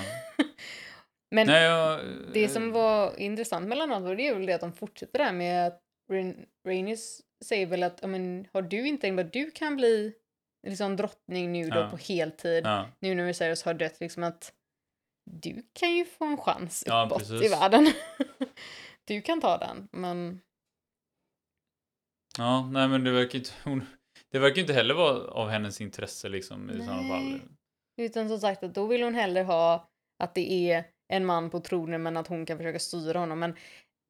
men nej, jag, det som var intressant mellan allt var det är väl det att de fortsätter där med att Rhaenys säger väl att men, har du inte vad du kan bli liksom drottning nu då ja. på heltid. Ja. Nu när Viserys har dött, liksom att du kan ju få en chans ja, uppåt precis. i världen. du kan ta den, men... Ja, nej men det verkar inte... Hon, det verkar inte heller vara av hennes intresse liksom i sådana fall. Utan som sagt att då vill hon hellre ha att det är en man på tronen men att hon kan försöka styra honom. Men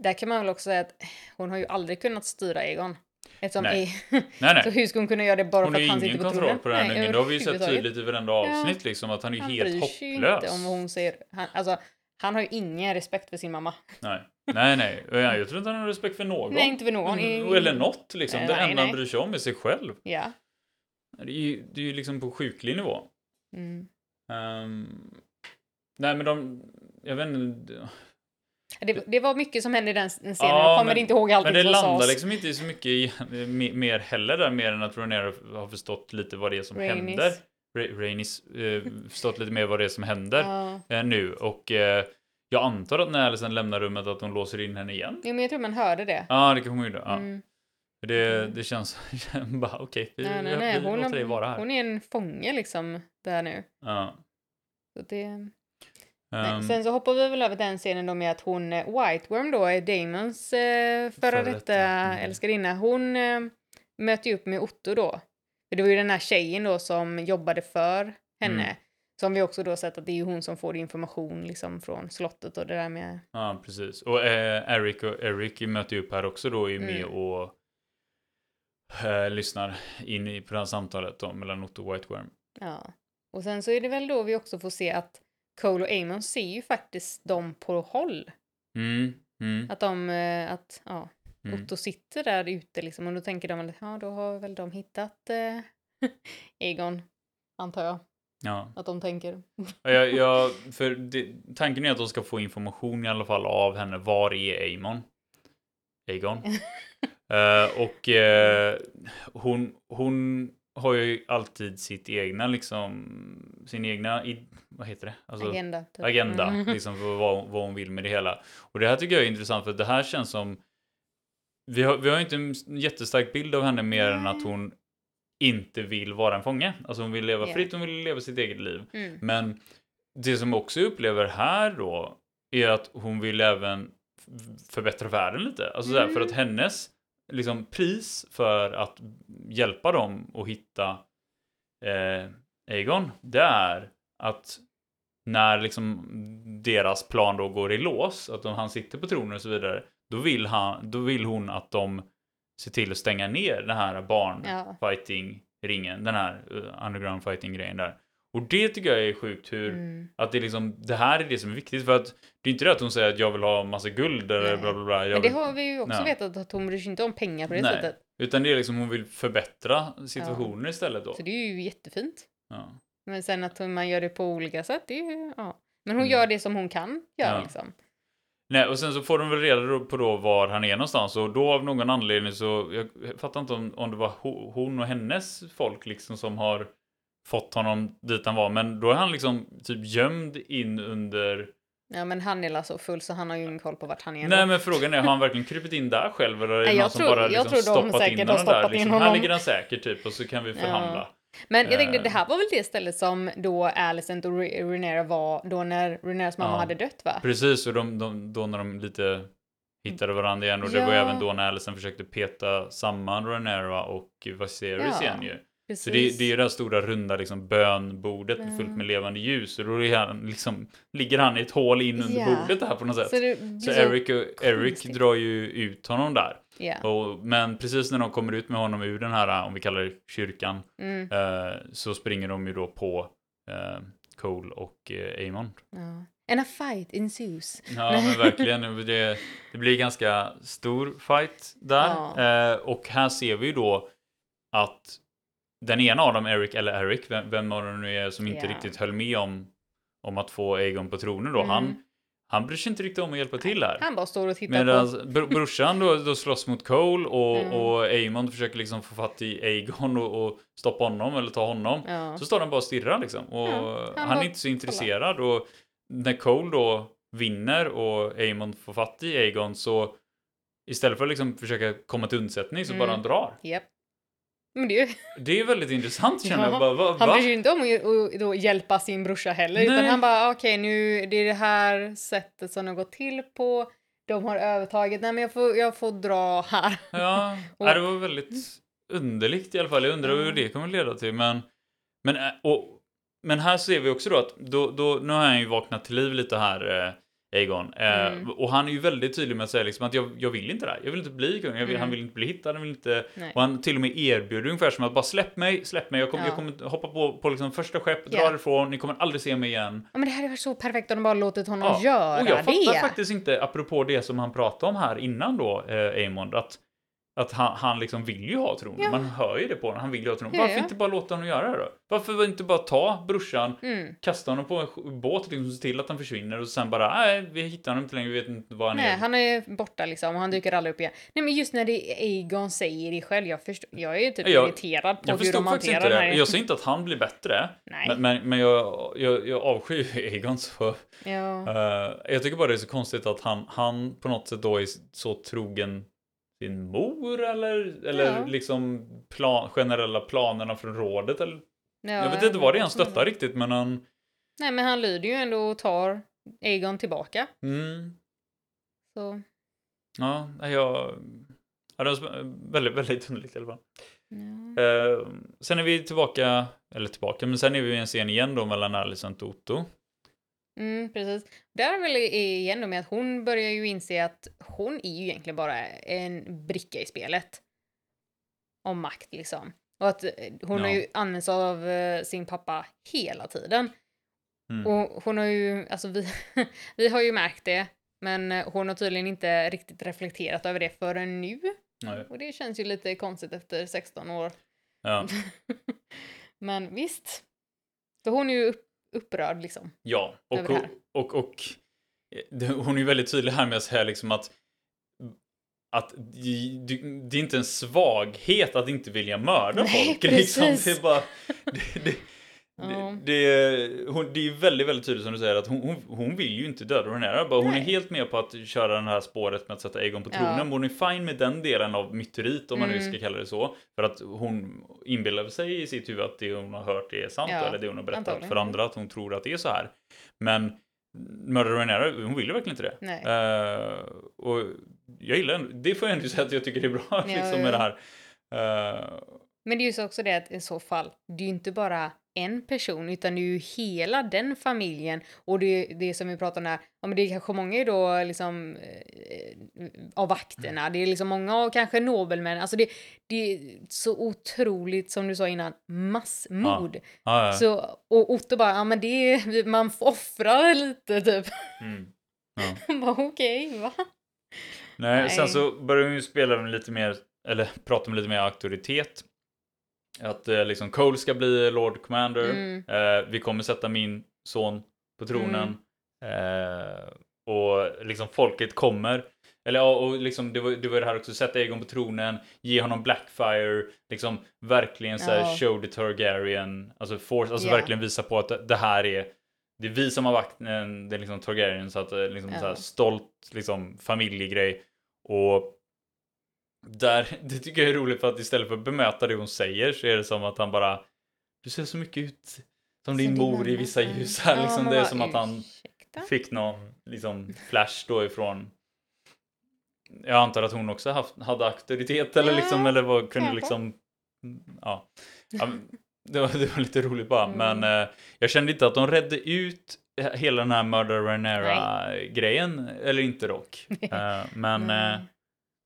där kan man väl också säga att hon har ju aldrig kunnat styra Egon. Eftersom nej. Nej, nej. Så hur ska hon kunna göra det bara hon för att han sitter på tronen? Hon har ingen kontroll på den ungen. Det har vi ju sett tydligt i varenda avsnitt ja. liksom att han är han helt hopplös. Han bryr sig inte om vad hon säger. Han, alltså, han har ju ingen respekt för sin mamma. Nej, nej, nej. Jag tror inte han har respekt för någon. Nej, inte för någon. Mm, eller något liksom. Nej, det enda han bryr sig om är sig själv. Ja. Det är ju, det är ju liksom på sjuklig nivå. Mm. Um, nej, men de... Jag vet inte. Det, det, var mycket som hände i den scenen. Ja, jag kommer men, inte ihåg allt Men det landar liksom inte så mycket i, mer heller där, mer än att Ronero har förstått lite vad det är som Rainis. händer. Rainis eh, förstått lite mer vad det är som händer ja. eh, nu. Och eh, jag antar att när Alison lämnar rummet att hon låser in henne igen. Jo, men jag tror man hörde det. Ja, det kanske hon gjorde. Ja. Mm. Det, mm. det känns bara okej, okay, vi, nej, nej, nej. vi hon, låter dig vara här. Hon är en fånge liksom där nu. Ja. Så det... Um, sen så hoppar vi väl över den scenen då med att hon, eh, White Worm då, är Damons eh, före detta mm. älskarinna. Hon eh, möter ju upp med Otto då. För det var ju den här tjejen då som jobbade för henne. Mm. Som vi också då sett att det är ju hon som får information liksom från slottet och det där med. Ja, precis. Och eh, Eric och Eric möter ju upp här också då är med mm. och eh, lyssnar in i, på det här samtalet då mellan Otto och White Worm. Ja. Och sen så är det väl då vi också får se att Cole och Amon ser ju faktiskt dem på håll. Mm, mm. Att de, eh, att, ja, mm. Otto sitter där ute liksom och då tänker de att ja, då har väl de hittat eh, Egon, antar jag. Ja. Att de tänker. jag, jag, för det, tanken är att de ska få information i alla fall av henne. Var är Amon? Aegon. uh, och uh, hon, hon har ju alltid sitt egna, liksom, sin egna, vad heter det? Alltså, agenda. Typ. Agenda, mm. liksom för vad, vad hon vill med det hela. Och det här tycker jag är intressant för det här känns som, vi har, vi har inte en jättestark bild av henne mer mm. än att hon inte vill vara en fånge. Alltså hon vill leva yeah. fritt, hon vill leva sitt eget liv. Mm. Men det som också upplever här då är att hon vill även förbättra världen lite. Alltså mm. där, för att mm. hennes liksom, pris för att hjälpa dem att hitta eh, Aegon, det är att när liksom deras plan då går i lås, att om han sitter på tronen och så vidare, då vill, han, då vill hon att de ser till att stänga ner den här barnfighting-ringen, den här uh, underground fighting-grejen där. Och det tycker jag är sjukt hur, mm. att det liksom, det här är det som är viktigt för att det är inte det att hon säger att jag vill ha massa guld eller Nej. bla bla bla. Men det har vi ju också Nej. vetat att hon bryr sig inte om pengar på det Nej. sättet. Utan det är liksom hon vill förbättra situationen ja. istället då. Så det är ju jättefint. Ja. Men sen att man gör det på olika sätt, det är ju, ja. Men hon mm. gör det som hon kan göra ja. liksom. Nej, och sen så får de väl reda på då var han är någonstans och då av någon anledning så, jag fattar inte om, om det var hon och hennes folk liksom som har fått honom dit han var, men då är han liksom typ gömd in under Ja men han är så full så han har ju ingen koll på vart han är. Nej men frågan är, har han verkligen krypit in där själv eller är det Nej, någon som bara liksom jag tror stoppat in honom där? Liksom, in honom. Här ligger han säkert typ och så kan vi förhandla. Ja. Men jag tänkte, det här var väl det stället som då Alicent och Renera var då när Reneras mamma ja. hade dött va? Precis, och de, de, då när de lite hittade varandra igen och det var även då när Alicent försökte peta samman Renera och Viserys ja. igen ju. Precis. Så det, det är ju det här stora runda liksom, bönbordet mm. fullt med levande ljus. Och då han, liksom, ligger han i ett hål in under yeah. bordet här på något sätt. Så, det, så Eric, och, Eric drar ju ut honom där. Yeah. Och, men precis när de kommer ut med honom ur den här, om vi kallar det kyrkan, mm. eh, så springer de ju då på eh, Cole och eh, Amon. Ja. And a fight ensues. Ja, men verkligen. Det, det blir ganska stor fight där. Ja. Eh, och här ser vi ju då att den ena av dem, Eric eller Eric, vem, vem av dem nu är som inte yeah. riktigt höll med om, om att få Aegon på tronen då, mm. han, han bryr sig inte riktigt om att hjälpa till här. Han bara står och tittar Medan på. brorsan då, då slåss mot Cole och, mm. och Aemon försöker liksom få fatt i Aegon och, och stoppa honom eller ta honom. Ja. Så står han bara och stirrar liksom. Och ja, han, han är inte så intresserad. Kolla. Och när Cole då vinner och Aemon får fatt i Aegon så istället för att liksom försöka komma till undsättning så mm. bara han drar. Yep. Men det, är ju... det är väldigt intressant känner jag. Bara, va, han bryr sig inte om att, att hjälpa sin brorsa heller. Nej. Utan han bara okej okay, nu det är det här sättet som det har gått till på. De har övertaget. Nej men jag får, jag får dra här. Ja, och... det var väldigt underligt i alla fall. Jag undrar mm. hur det kommer leda till. Men, men, och, men här ser vi också då att då, då, nu har han ju vaknat till liv lite här. Eh, Aegon. Eh, mm. och han är ju väldigt tydlig med att säga liksom att jag, jag vill inte det här. Jag vill inte bli kung. Vill, mm. Han vill inte bli hittad. Han vill inte... Och han till och med erbjuder ungefär som att bara släpp mig, släpp mig. Jag kommer, ja. jag kommer hoppa på, på liksom första skepp, dra yeah. ifrån. Ni kommer aldrig se mig igen. Ja, men det hade varit så perfekt om de bara låtit honom ja. göra det. Och jag fattar faktiskt inte, apropå det som han pratade om här innan då, eh, Aemond, att att han, han liksom vill ju ha tronen. Ja. Man hör ju det på honom. Han vill ju ha tronen. Varför inte bara låta honom göra det då? Varför inte bara ta brorsan, mm. kasta honom på en båt, liksom, se till att han försvinner och sen bara, nej, vi hittar honom inte längre, vi vet inte var han nej, är. han är borta liksom och han dyker aldrig upp igen. Nej, men just när det Aegon säger det själl, jag, förstår, jag är ju typ jag, irriterad på jag hur de hanterar det här. Jag säger inte att han blir bättre, nej. men, men, men jag, jag, jag avskyr Aegon så. Ja. Uh, jag tycker bara det är så konstigt att han, han på något sätt då är så trogen sin mor eller, eller ja. liksom plan, generella planerna från rådet? Eller? Ja, jag vet inte vad det är han stöttar riktigt men han... Nej men han lyder ju ändå och tar Egon tillbaka. Mm. Så. Ja, jag... Ja, det var väldigt, väldigt underligt i alla fall. Ja. Uh, sen är vi tillbaka, eller tillbaka, men sen är vi i en scen igen då mellan Alicent och Otto. Mm, precis. Där är väl igen med att hon börjar ju inse att hon är ju egentligen bara en bricka i spelet. Om makt liksom. Och att eh, hon ja. har ju använt sig av uh, sin pappa hela tiden. Mm. Och hon har ju, alltså vi, vi har ju märkt det, men hon har tydligen inte riktigt reflekterat över det förrän nu. Nej. Och det känns ju lite konstigt efter 16 år. Ja. men visst. För hon är ju upp, upprörd liksom. Ja, och, och, och, och, hon är ju väldigt tydlig här med att säga liksom att att det, är inte en svaghet att inte vilja mörda Nej, folk. Liksom. Det är bara, det, det, Ja. Det, hon, det är väldigt, väldigt tydligt som du säger att hon, hon, hon vill ju inte döda Renera. Bara, hon är helt med på att köra det här spåret med att sätta Egon på tronen. Ja. Hon är fine med den delen av myterit om man mm. nu ska kalla det så. För att hon inbillar sig i sitt huvud att det hon har hört är sant. Ja. Eller det hon har berättat Antagligen. för andra att hon tror att det är så här. Men mördare Renera, hon vill ju verkligen inte det. Uh, och jag gillar det får jag ändå säga att jag tycker det är bra liksom, med det här. Uh, men det är ju så också det att i så fall, det är ju inte bara en person utan det är ju hela den familjen och det, det som vi pratar om här, ja men det är kanske många då liksom eh, av vakterna, det är liksom många av kanske nobelmän, alltså det, det är så otroligt som du sa innan, massmord. Ja. Ja, ja. Så, och Otto bara, ja men det är, man offrar lite typ. Mm. Ja. bara okej, okay, va? Nej, Nej, sen så börjar hon ju spela med lite mer, eller prata med lite mer auktoritet. Att eh, liksom Cole ska bli Lord Commander. Mm. Eh, vi kommer sätta min son på tronen. Mm. Eh, och liksom folket kommer. Eller ja, och liksom det var, det var det här också, sätta Egon på tronen, ge honom Blackfire, liksom verkligen så här, show the Targaryen, alltså, force, alltså yeah. verkligen visa på att det här är det är vi som har vakten, det är liksom Targaryen så att liksom ja. så här, stolt liksom familjegrej och där, det tycker jag är roligt för att istället för att bemöta det hon säger så är det som att han bara Du ser så mycket ut som din mor i vissa ljus här. Ja, liksom, det är som att han fick någon liksom, flash då ifrån Jag antar att hon också haft, hade auktoritet eller, liksom, eller var, kunde liksom ja. ja det, var, det var lite roligt bara mm. men eh, jag kände inte att de redde ut hela den här Murder Renera grejen eller inte dock. uh, men mm.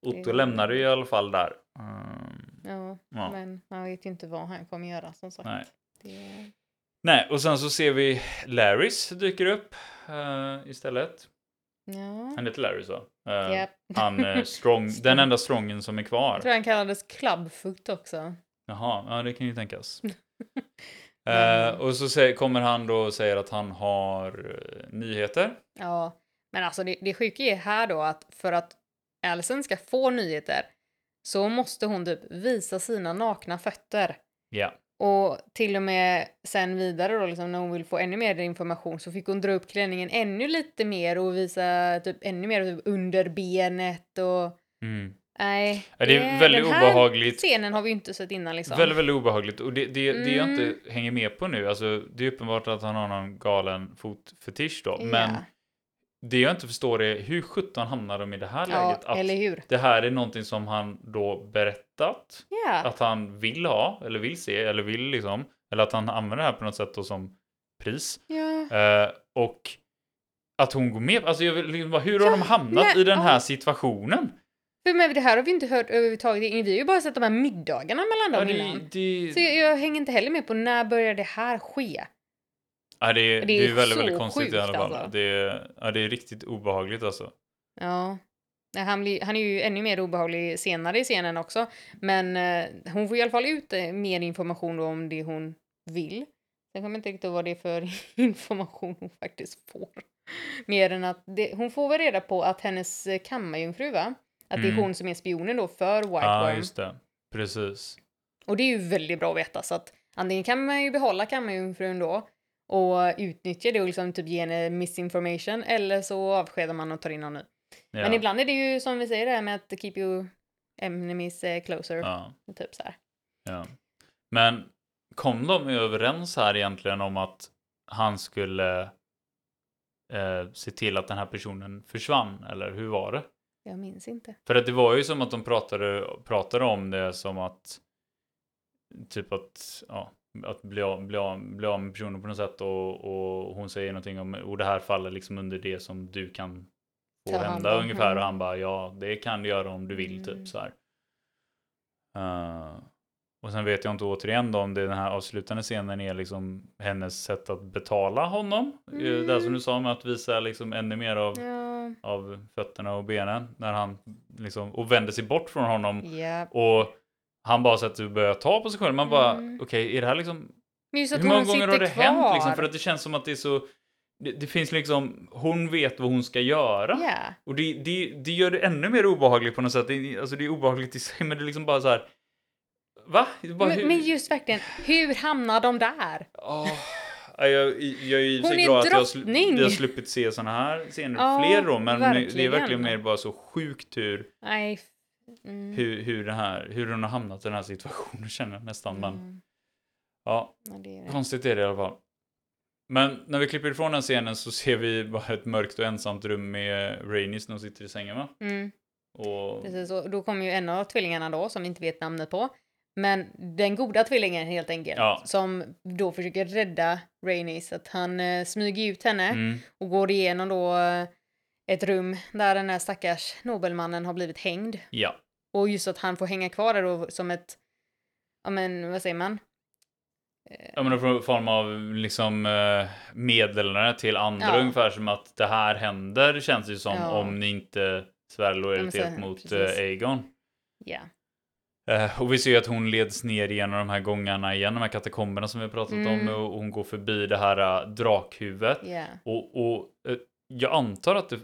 Otto lämnade ju i alla fall där. Um, ja, ja, men man vet ju inte vad han kommer göra som sagt. Nej. Det... Nej, och sen så ser vi Larrys dyker upp uh, istället. Ja. Han heter Larry så. Uh, yep. Han uh, strong, den enda strongen som är kvar. Jag tror han kallades Clubfoot också. Jaha, ja det kan ju tänkas. uh, och så säger, kommer han då och säger att han har nyheter. Ja, men alltså det, det sjuka är här då att för att Alison ska få nyheter så måste hon typ visa sina nakna fötter. Ja. Och till och med sen vidare då, liksom, när hon vill få ännu mer information så fick hon dra upp klänningen ännu lite mer och visa typ ännu mer typ, under benet och... Mm. Nej, ja, det är väldigt den här obehagligt. scenen har vi inte sett innan liksom. Väldigt, väldigt obehagligt. Och det, det, mm. det jag inte mm. hänger med på nu, alltså det är uppenbart att han har någon galen fotfetisch då, ja. men det jag inte förstår är hur sjutton hamnar de i det här ja, läget? Att eller hur? Det här är någonting som han då berättat yeah. att han vill ha eller vill se eller vill liksom eller att han använder det här på något sätt då som pris. Yeah. Uh, och att hon går med. Alltså jag vill, liksom, hur har ja, de hamnat nej, i den här ja. situationen? För men det här har vi inte hört överhuvudtaget. Vi har ju bara sett de här middagarna mellan dem ja, innan. Det... Så jag, jag, hänger inte heller med på när började det här ske? Ja, det är, det är, det är väldigt, väldigt konstigt sjukt, i alla fall. Alltså. Det, är, ja, det är riktigt obehagligt alltså. Ja. Han, blir, han är ju ännu mer obehaglig senare i scenen också. Men eh, hon får i alla fall ut eh, mer information om det hon vill. Sen kommer inte riktigt ihåg vad det är för information hon faktiskt får. Mer än att det, hon får väl reda på att hennes eh, kammarjungfru, va? Att mm. det är mm. hon som är spionen då för White Ja, just det. Precis. Och det är ju väldigt bra att veta så att antingen kan man ju behålla kammarjungfrun då och utnyttja det och liksom typ ge henne misinformation eller så avskedar man och tar in någon ny. Ja. Men ibland är det ju som vi säger det här med att keep you enemies eh, closer. Ja. Typ så här. Ja. Men kom de överens här egentligen om att han skulle eh, se till att den här personen försvann eller hur var det? Jag minns inte. För att det var ju som att de pratade, pratade om det som att typ att ja, att bli av, bli, av, bli av med personen på något sätt och, och hon säger någonting om och det här faller liksom under det som du kan få hända ungefär mm. och han bara ja det kan du göra om du vill typ mm. typ så här. Uh, och sen vet jag inte återigen då om det den här avslutande scenen är liksom hennes sätt att betala honom. Mm. Det som du sa med att visa liksom ännu mer av, ja. av fötterna och benen. När han liksom, och vänder sig bort från honom. Yep. Och han bara sätter och börjar ta på sig själv. Man bara, mm. okej, okay, är det här liksom... Hur många gånger har det kvar. hänt liksom? För att det känns som att det är så... Det, det, finns liksom, hon vet vad hon ska göra. Yeah. Och det, det, det gör det ännu mer obehagligt på något sätt. Det, alltså det är obehagligt i sig, men det är liksom bara så här Va? Bara, men, men, just verkligen, hur hamnar de där? Oh, jag, jag, jag är för sig glad att jag, sl jag har sluppit se såna här scener oh, fler då, men verkligen. det är verkligen mer bara så sjukt hur, Nej. Mm. hur, hur, det här, hur hon har hamnat i den här situationen känner jag nästan. Mm. Men, ja, ja det är det. konstigt är det i alla fall. Men när vi klipper ifrån den scenen så ser vi bara ett mörkt och ensamt rum med Rainis när hon sitter i sängen va? Mm. Och... Precis, och då kommer ju en av tvillingarna då som vi inte vet namnet på men den goda tvillingen helt enkelt, ja. som då försöker rädda Rainy så att han eh, smyger ut henne mm. och går igenom då eh, ett rum där den här stackars nobelmannen har blivit hängd. Ja. Och just att han får hänga kvar där då som ett, ja men vad säger man? Ja men en form av liksom eh, meddelande till andra ja. ungefär som att det här händer känns det som ja. om ni inte svär lojalitet mot precis. Eh, Aegon. Ja. Uh, och vi ser ju att hon leds ner genom de här gångarna igen, de här katakomberna som vi pratat mm. om. Och hon går förbi det här uh, drakhuvudet. Yeah. Och, och uh, jag antar att det,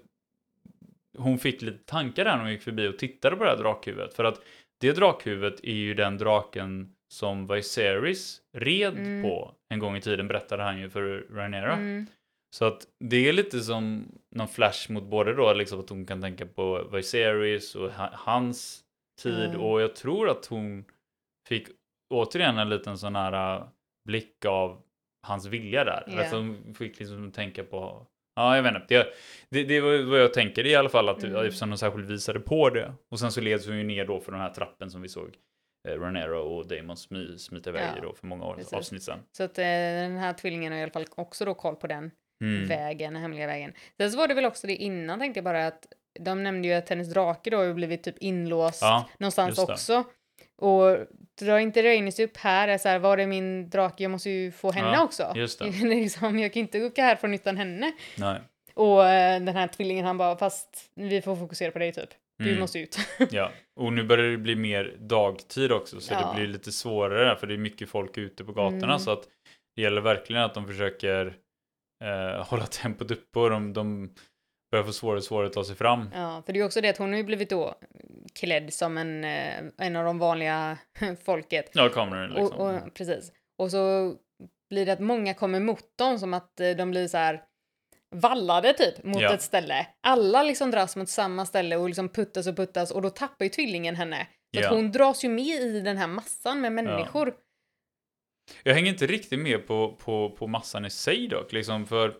hon fick lite tankar där när hon gick förbi och tittade på det här drakhuvudet. För att det drakhuvudet är ju den draken som Viserys red mm. på en gång i tiden, berättade han ju för Rhaenyra. Mm. Så att det är lite som någon flash mot både då, liksom att hon kan tänka på Viserys och hans tid mm. och jag tror att hon fick återigen en liten sån här äh, blick av hans vilja där. Yeah. Alltså hon fick liksom tänka på Ja, jag vet inte. Det, det, det var vad jag tänker i alla fall, att, mm. eftersom de särskilt visade på det. Och sen så leds hon ju ner då för den här trappen som vi såg eh, Ranero och Damon smy, smita iväg ja, då för många år, avsnitt sedan. Så att eh, den här tvillingen har i alla fall också då koll på den mm. vägen, den hemliga vägen. Sen så var det väl också det innan tänkte jag bara att de nämnde ju att hennes drake då har blivit typ inlåst ja, någonstans också. Och drar inte Rhaenys upp här, är så här, var är min drake? Jag måste ju få henne ja, också. Just det. liksom, jag kan inte åka härifrån utan henne. Nej. Och äh, den här tvillingen han bara, fast vi får fokusera på dig typ. Du mm. måste ut. ja, och nu börjar det bli mer dagtid också så ja. det blir lite svårare för det är mycket folk ute på gatorna mm. så att det gäller verkligen att de försöker eh, hålla tempot uppe och de, de börjar få svårare och svårare att ta sig fram. Ja, för det är också det att hon har ju blivit då klädd som en, eh, en av de vanliga folket. Ja, kameran liksom. Och, och, precis. Och så blir det att många kommer mot dem som att eh, de blir så här vallade typ mot ja. ett ställe. Alla liksom dras mot samma ställe och liksom puttas och puttas och då tappar ju tvillingen henne. Så ja. hon dras ju med i den här massan med människor. Ja. Jag hänger inte riktigt med på, på, på massan i sig dock, liksom för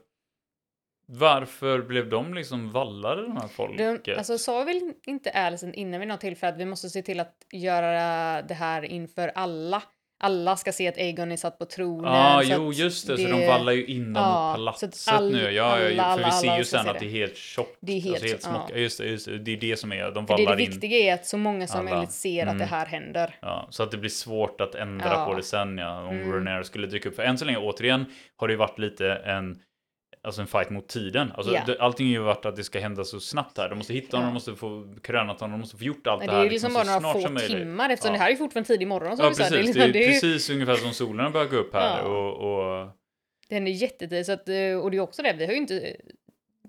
varför blev de liksom vallade de här folket? De, alltså sa väl inte Alison innan vid något tillfälle att vi måste se till att göra det här inför alla? Alla ska se att Aegon är satt på tronen. Ja, ah, jo just det, det, så de vallar ju in dem ja, palatset all, nu. Ja, alla, ja, för alla, vi ser ju sen att det är helt tjockt. Det är helt, alltså helt smocka. Ja. Just, det, just det, det är det som är, de vallar det, det viktiga är att så många som möjligt ser mm. att det mm. här händer. Ja, så att det blir svårt att ändra ja. på det sen ja, om mm. Renner skulle dyka upp. För än så länge, återigen, har det ju varit lite en alltså en fight mot tiden. Alltså, yeah. det, allting har ju varit att det ska hända så snabbt här. De måste hitta honom, de måste få krönat honom, de måste få gjort allt Nej, det här. Det är liksom, liksom bara några få timmar eftersom ja. det här är fortfarande tidig morgon. Som ja, precis. Det är, liksom, det är precis ungefär som solen börjar gå upp här. Ja. Och, och... Det händer jättetidigt. Så att, eh, och det är också det, vi har ju inte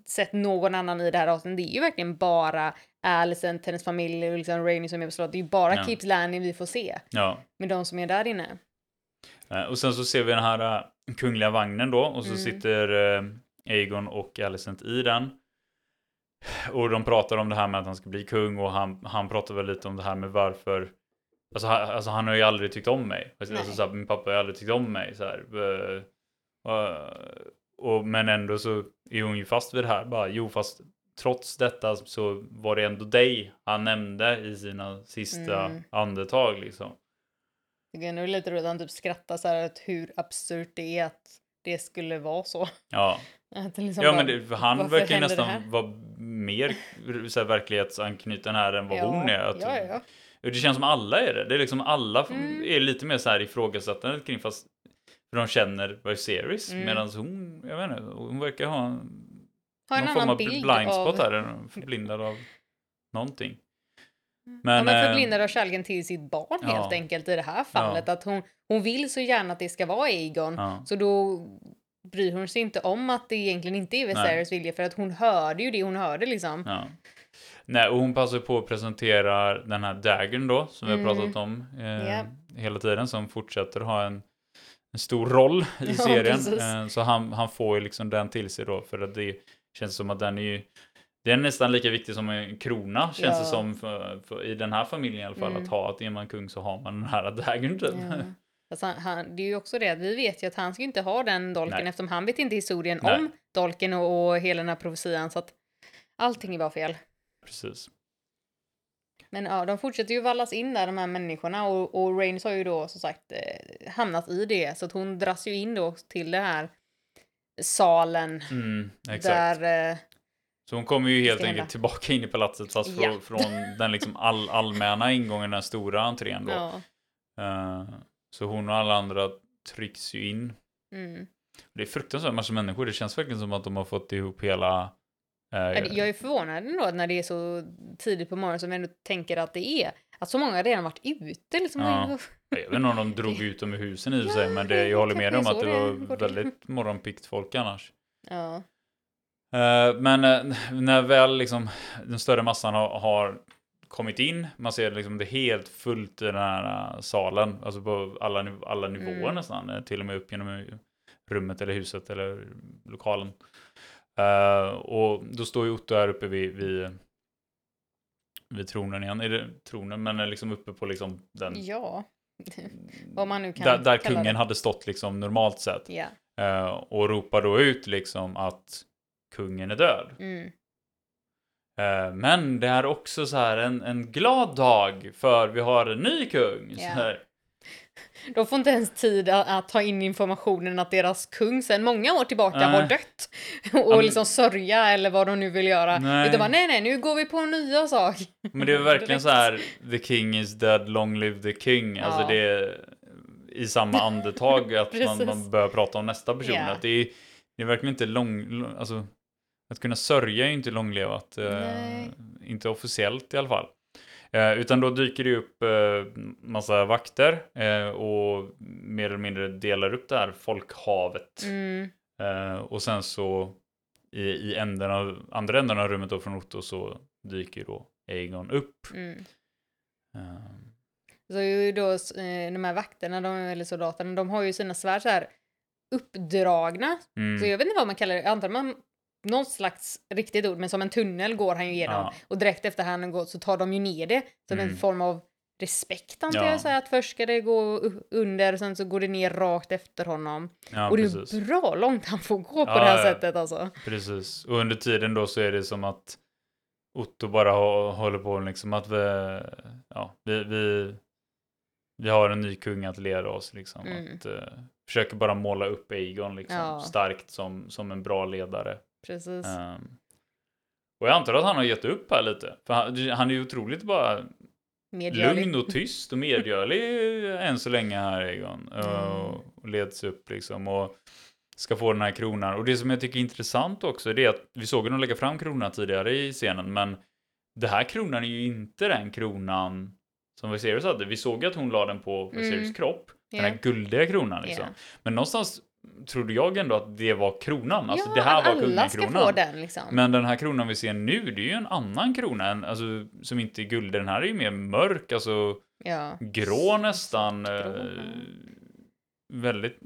sett någon annan i det här avsnittet. Det är ju verkligen bara Alicent, hennes familj och liksom Rainy som är på slott. Det är ju bara ja. Keeps Landing vi får se. Ja. Med de som är där inne. Eh, och sen så ser vi den här uh, kungliga vagnen då och så mm. sitter Aegon och Alicent i den. Och de pratar om det här med att han ska bli kung och han, han pratar väl lite om det här med varför Alltså han, alltså han har ju aldrig tyckt om mig. Alltså, alltså så här, min pappa har aldrig tyckt om mig. Så här. Och, men ändå så är hon ju fast vid det här. Bara, jo, fast trots detta så var det ändå dig han nämnde i sina sista mm. andetag liksom. Det är nog lite roligt att han typ skrattar så här att hur absurt det är att det skulle vara så. Ja. Liksom ja, bara, men det, han verkar nästan vara mer så här, verklighetsanknuten här än vad ja, hon är. Att, ja, ja. Det känns som alla är det. Det är liksom alla mm. är lite mer så här ifrågasättande kring fast för de känner Viserys mm. medan hon, jag vet inte, hon verkar ha en, har en någon form av blindspot av... här, förblindad av någonting. Mm. Men, ja, men förblindad av kärleken till sitt barn ja. helt enkelt i det här fallet. Att hon, hon vill så gärna att det ska vara Aegon. Ja. Så då bryr hon sig inte om att det egentligen inte är Viserys vilja för att hon hörde ju det hon hörde liksom. Ja. Nej, och hon passar på att presentera den här daggern då som mm. vi har mm. pratat om eh, yeah. hela tiden som fortsätter ha en, en stor roll i ja, serien. Eh, så han, han får ju liksom den till sig då för att det känns som att den är ju det är nästan lika viktigt som en krona känns ja. det som för, för, i den här familjen i alla fall mm. att ha att är man kung så har man den här daggern typ. Ja. Alltså han, det är ju också det att vi vet ju att han ska inte ha den dolken Nej. eftersom han vet inte historien Nej. om dolken och, och hela den här profetian så att allting är bara fel. Precis. Men ja, de fortsätter ju vallas in där de här människorna och, och Rains har ju då som sagt eh, hamnat i det så att hon dras ju in då till det här salen. Mm, där eh, så hon kommer ju helt enkelt tillbaka in i palatset fast ja. från, den liksom all, allmänna ingången, den stora entrén då. Ja. Uh, så hon och alla andra trycks ju in. Mm. Det är fruktansvärt massa människor. Det känns verkligen som att de har fått ihop hela... Uh, jag är förvånad ändå när det är så tidigt på morgonen som jag ändå tänker att det är. Att så många redan varit ute. Liksom. Ja. Jag vet inte om de drog ut dem i husen i och för sig, men det, jag håller med om att det var väldigt morgonpickt folk annars. Ja. Eh, men eh, när väl liksom den större massan har, har kommit in, man ser liksom det helt fullt i den här eh, salen, alltså på alla, alla nivåer mm. nästan, till och med upp genom rummet eller huset eller lokalen. Uh, och då står ju Otto här uppe vid, vid, vid tronen igen, är det tronen, men liksom uppe på liksom den... Ja, vad man nu kan Där, där kungen det. hade stått liksom normalt sett. Yeah. Uh, och ropar då ut liksom att kungen är död. Mm. Eh, men det är också så här en, en glad dag för vi har en ny kung. Yeah. De får inte ens tid att, att, ta in informationen att deras kung sedan många år tillbaka nej. har dött. Och um, liksom sörja eller vad de nu vill göra. Nej. Utan bara nej, nej, nu går vi på nya sak. Men det är verkligen så här, the king is dead, long live the king. Alltså ja. Alltså det är i samma andetag att man, man börjar prata om nästa person. Yeah. Att det, är, det är verkligen inte lång, alltså att kunna sörja är ju inte långlevat. Eh, inte officiellt i alla fall. Eh, utan då dyker det upp eh, massa vakter eh, och mer eller mindre delar upp det här folkhavet. Mm. Eh, och sen så i, i änden av, andra änden av rummet då från Otto så dyker då Aegon upp. Mm. Um. Så ju då eh, de här vakterna, de, eller soldaterna, de har ju sina svärd så här uppdragna. Mm. Så jag vet inte vad man kallar det. Jag antar man någon slags riktigt ord, men som en tunnel går han ju igenom. Ja. Och direkt efter han har gått så tar de ju ner det som mm. en form av respekt antar ja. jag. Så att först ska det gå under och sen så går det ner rakt efter honom. Ja, och det precis. är bra långt han får gå på det här sättet alltså. Precis, och under tiden då så är det som att Otto bara håller på liksom att vi, ja, vi, vi, vi har en ny kung att leda oss liksom. Mm. Att, uh, försöker bara måla upp Egon liksom starkt som, som en bra ledare. Precis. Um, och jag antar att han har gett upp här lite. För han, han är ju otroligt bara medgörlig. lugn och tyst och medgörlig än så länge här Egon. Mm. Och leds upp liksom. Och ska få den här kronan. Och det som jag tycker är intressant också är att vi såg honom lägga fram kronan tidigare i scenen. Men det här kronan är ju inte den kronan som Viserys hade. Vi såg att hon la den på Viserys mm. kropp. Den yeah. här guldiga kronan liksom. Yeah. Men någonstans trodde jag ändå att det var kronan. Alltså ja, det här var kungakronan. den liksom. Men den här kronan vi ser nu, det är ju en annan krona, alltså, som inte är guld. Den här är ju mer mörk, alltså ja. grå nästan. Grå. Eh, väldigt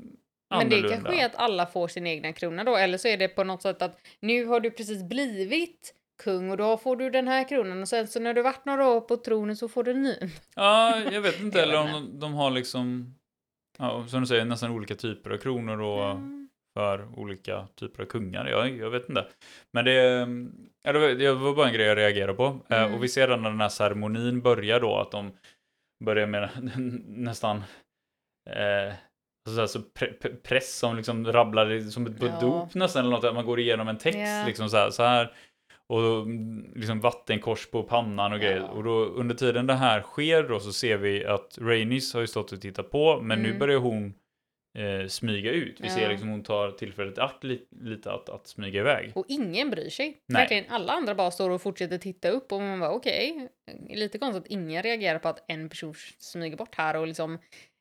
men det kanske är att alla får sin egna krona då, eller så är det på något sätt att nu har du precis blivit kung och då får du den här kronan och sen så när du varit några år på tronen så får du en ny. Ja, jag vet inte, eller om de, de har liksom Ja, som du säger, nästan olika typer av kronor och mm. för olika typer av kungar. Jag, jag vet inte. Men det, ja, det, var, bara en grej jag reagerade på. Eh, mm. och vi ser när den här ceremonin börjar då att de börjar med nästan eh, alltså, pre, press som liksom rabblar som ett ja. dop nästan eller något. Att man går igenom en text ja. liksom så här, så här. Och mm, liksom vattenkors på pannan och grejer. Och då under tiden det här sker då så ser vi att Rainis har ju stått och tittat på, men mm. nu börjar hon eh, smyga ut. Vi ja. ser liksom hon tar tillfället i akt li lite att, att smyga iväg. Och ingen bryr sig. Nej. Verkligen alla andra bara står och fortsätter titta upp och man bara okej. Okay. Lite konstigt att ingen reagerar på att en person smyger bort här och liksom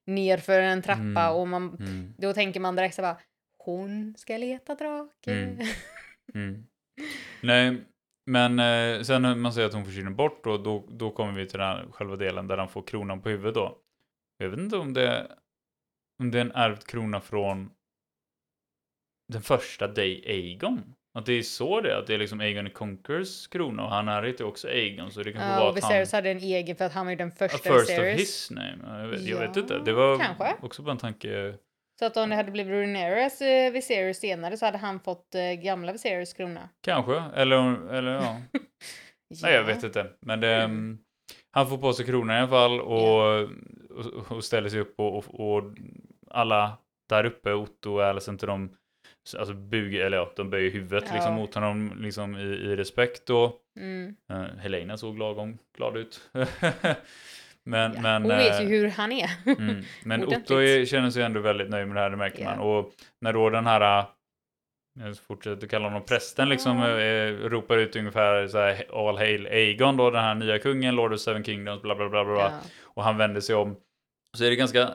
nerför en trappa mm. och man, mm. då tänker man direkt så bara hon ska leta drake. Mm. mm. Nej, men eh, sen när man säger att hon försvinner bort och då, då kommer vi till den här själva delen där han får kronan på huvudet då. Jag vet inte om det, om det är en ärvd krona från den första Day Aegon. Att det är så det är, att det är liksom Aegon Conquers krona och han heter ju också Aegon så det kan ja, vara att Viserys han... hade en egen för att han var ju den första First Viserys. of his name. Jag vet, ja, jag vet inte. Det var kanske. också bara en tanke. Så att om det hade blivit Rhaenyras eh, Viserys senare så hade han fått eh, gamla Viserys krona. Kanske, eller, eller ja. ja. Nej, jag vet inte. Men det, mm. han får på sig kronan i alla fall och, yeah. och, och, ställer sig upp och, och, och alla där uppe, Otto och Alice, inte de alltså buger, eller ja, de böjer huvudet ja. liksom mot honom liksom i, i respekt då. Mm. Uh, Helena såg lagom glad ut. men, ja, men, hon vet ju eh, hur han är. mm, men Otto är, känner sig ändå väldigt nöjd med det här, det märker yeah. man. Och när då den här jag fortsätter kalla honom prästen, liksom mm. eh, ropar ut ungefär så här, All Hail Aegon då, den här nya kungen, Lord of Seven Kingdoms, bla bla bla bla. Ja. Och han vänder sig om. Så är det ganska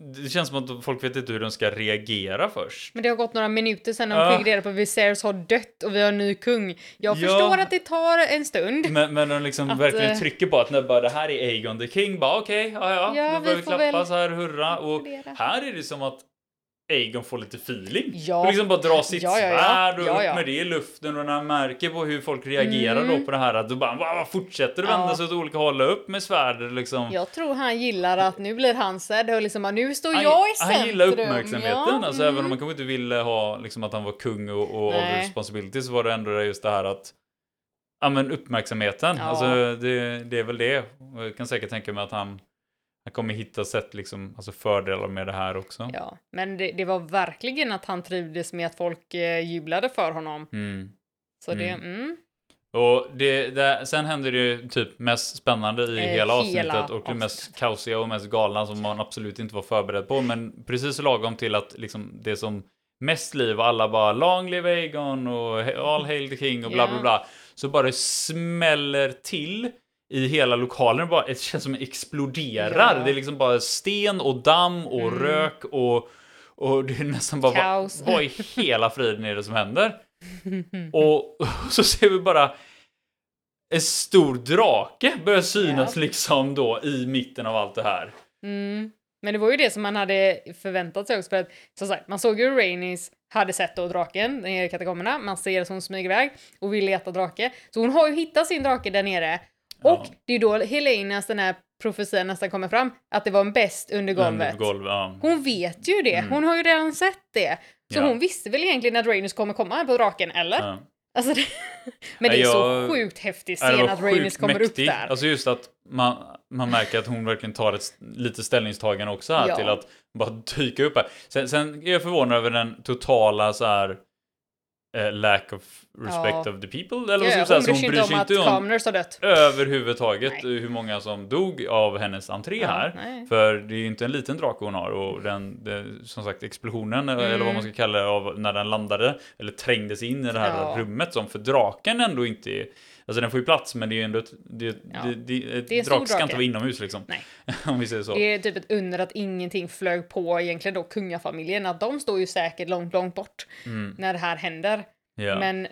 det känns som att folk vet inte hur de ska reagera först. Men det har gått några minuter sedan de fick reda på att Viserys har dött och vi har en ny kung. Jag ja. förstår att det tar en stund. Men, men de liksom att, verkligen uh, trycker på att när bara det här är Aegon the King, bara okej, okay, ja ja, ja nu börjar vi klappa väl... så här, hurra. Och här är det som att Aegon får lite feeling. Ja. Och liksom bara dra sitt ja, ja, svärd och upp med det i luften och när han märker på hur folk reagerar mm. då på det här att då bara fortsätter det vända sig åt olika håll upp med svärdet liksom. Jag tror han gillar att nu blir han sedd och liksom nu står han, jag i centrum. Han gillar uppmärksamheten, ja. alltså mm. även om man kanske inte ville ha liksom att han var kung och, och all responsibility så var det ändå just det här att Ja men uppmärksamheten, ja. alltså det, det är väl det. Jag kan säkert tänka mig att han han kommer hitta sätt, liksom, alltså fördelar med det här också. Ja, men det, det var verkligen att han trivdes med att folk eh, jublade för honom. Mm. Så det, mm. mm. Och det, det, sen händer det ju typ mest spännande i eh, hela avsnittet hela och det mest kaosiga och mest galna som man absolut inte var förberedd på. Men precis lagom till att liksom det som mest liv och alla bara long live Aegon och all hail the king och bla bla bla. Så bara det smäller till i hela lokalen. Bara, det känns som det exploderar. Ja. Det är liksom bara sten och damm och mm. rök och, och det är nästan bara Kaos. vad, vad i hela friden är det som händer? och, och så ser vi bara en stor drake börja synas ja. liksom då i mitten av allt det här. Mm. Men det var ju det som man hade förväntat sig också för att som sagt, man såg ju Rainis hade sett då draken nere i katakomberna, man ser att hon smyger iväg och vill leta drake. Så hon har ju hittat sin drake där nere och det är då Helenas, den här profetian nästan kommer fram, att det var en bäst under golvet. Under golv, ja. Hon vet ju det, mm. hon har ju redan sett det. Så ja. hon visste väl egentligen att Rhaenys kommer komma på draken, eller? Ja. Alltså det... Men det är jag... så sjukt häftig scen att Rhaenys kommer mäktig. upp där. Alltså just att man, man märker att hon verkligen tar ett lite ställningstagande också här ja. till att bara dyka upp här. Sen, sen är jag förvånad över den totala så här uh, lack of respect ja. of the people. Eller ja, vad ska hon bryr sig inte om, om att har dött. överhuvudtaget nej. hur många som dog av hennes entré ja, här. Nej. För det är ju inte en liten drake hon har och den, det, som sagt explosionen mm. eller vad man ska kalla det av när den landade eller trängdes in i det här ja. rummet som för draken ändå inte är Alltså den får ju plats men det är ju ändå ett, det, ja. det, det, ett det drak ska inte vara inomhus liksom. Nej. Om vi säger så. Det är typ ett under att ingenting flög på egentligen då kungafamiljen. Att de står ju säkert långt, långt bort mm. när det här händer. Ja. Men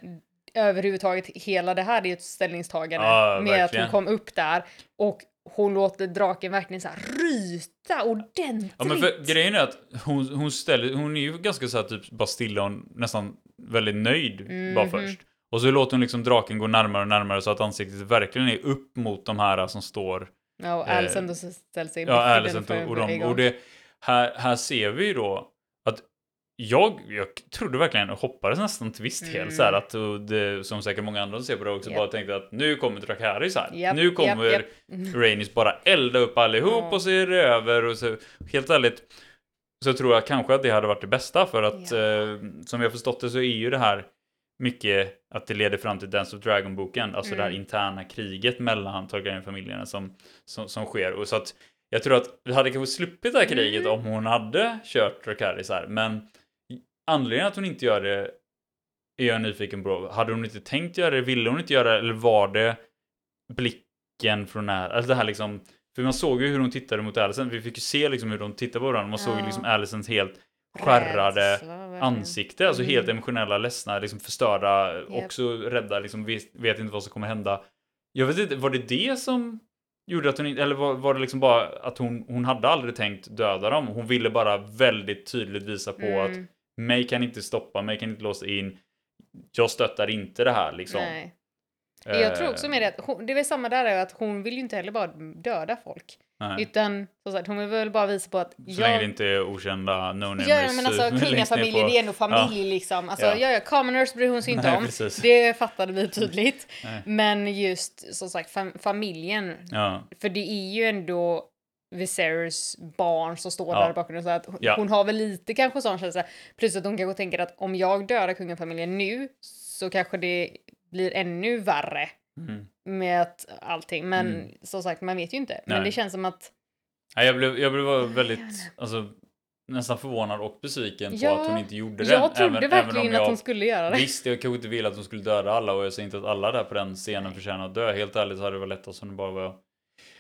överhuvudtaget hela det här är ju ett ställningstagande ja, med verkligen. att hon kom upp där och hon låter draken verkligen så här ryta ordentligt. Ja men för grejen är att hon, hon ställer, hon är ju ganska så här typ bara stilla och nästan väldigt nöjd mm -hmm. bara först. Och så låter hon liksom draken gå närmare och närmare så att ansiktet verkligen är upp mot de här som står. Ja, och Alicent eh, ställer sig Ja, Alicent och, och, de, och det, här, här ser vi ju då jag, jag trodde verkligen, och hoppades nästan till viss del mm. så här att det, som säkert många andra som ser på det också yep. bara tänkte att nu kommer Drakaris här. Yep, nu kommer yep, yep. Rainis bara elda upp allihop oh. och så är det över och så helt ärligt så tror jag kanske att det hade varit det bästa för att yeah. eh, som jag förstått det så är ju det här mycket att det leder fram till Dance of Dragon-boken, alltså mm. det här mm. interna kriget mellan Targaryen-familjerna som, som, som sker. Och så att jag tror att vi hade kanske sluppit det här kriget mm. om hon hade kört Dracarys här, men anledningen att hon inte gör det är jag nyfiken på. Hade hon inte tänkt göra det? Ville hon inte göra det? Eller var det blicken från när? Alltså det här liksom, för man såg ju hur hon tittade mot Allison. Vi fick ju se liksom hur de tittade på varandra. Man såg ju liksom Allisons helt skärrade ansikte, alltså mm. helt emotionella, ledsna, liksom förstörda, yep. också rädda, liksom vet, vet, inte vad som kommer hända. Jag vet inte, var det det som gjorde att hon inte, eller var, var, det liksom bara att hon, hon hade aldrig tänkt döda dem? Hon ville bara väldigt tydligt visa på mm. att mig kan inte stoppa, mig kan inte låsa in. Jag stöttar inte det här liksom. Nej. Jag tror också med det att hon, det är väl samma där att hon vill ju inte heller bara döda folk. Nej. Utan som sagt, hon vill väl bara visa på att... Så jag... länge det inte är okända no names Ja men alltså kungafamiljen, det är ändå familj ja. liksom. Alltså ja. ja, ja, commoners bryr hon sig inte Nej, om. Precis. Det fattade vi tydligt. men just som sagt fam familjen. Ja. För det är ju ändå Viserys barn som står ja. där i bakgrunden. Så att hon, ja. hon har väl lite kanske sån känsla. Plus att hon kanske tänker att om jag dödar kungafamiljen nu så kanske det blir ännu värre. Mm. Med att allting. Men mm. som sagt, man vet ju inte. Nej. Men det känns som att... Ja, jag blev, jag blev väldigt, alltså, nästan förvånad och besviken ja, på att hon inte gjorde det. Jag trodde även, verkligen även jag, att hon skulle göra det. Visst, jag kanske inte ville att hon skulle döda alla och jag säger inte att alla där på den scenen förtjänar att dö. Helt ärligt så hade det varit lättast om det bara var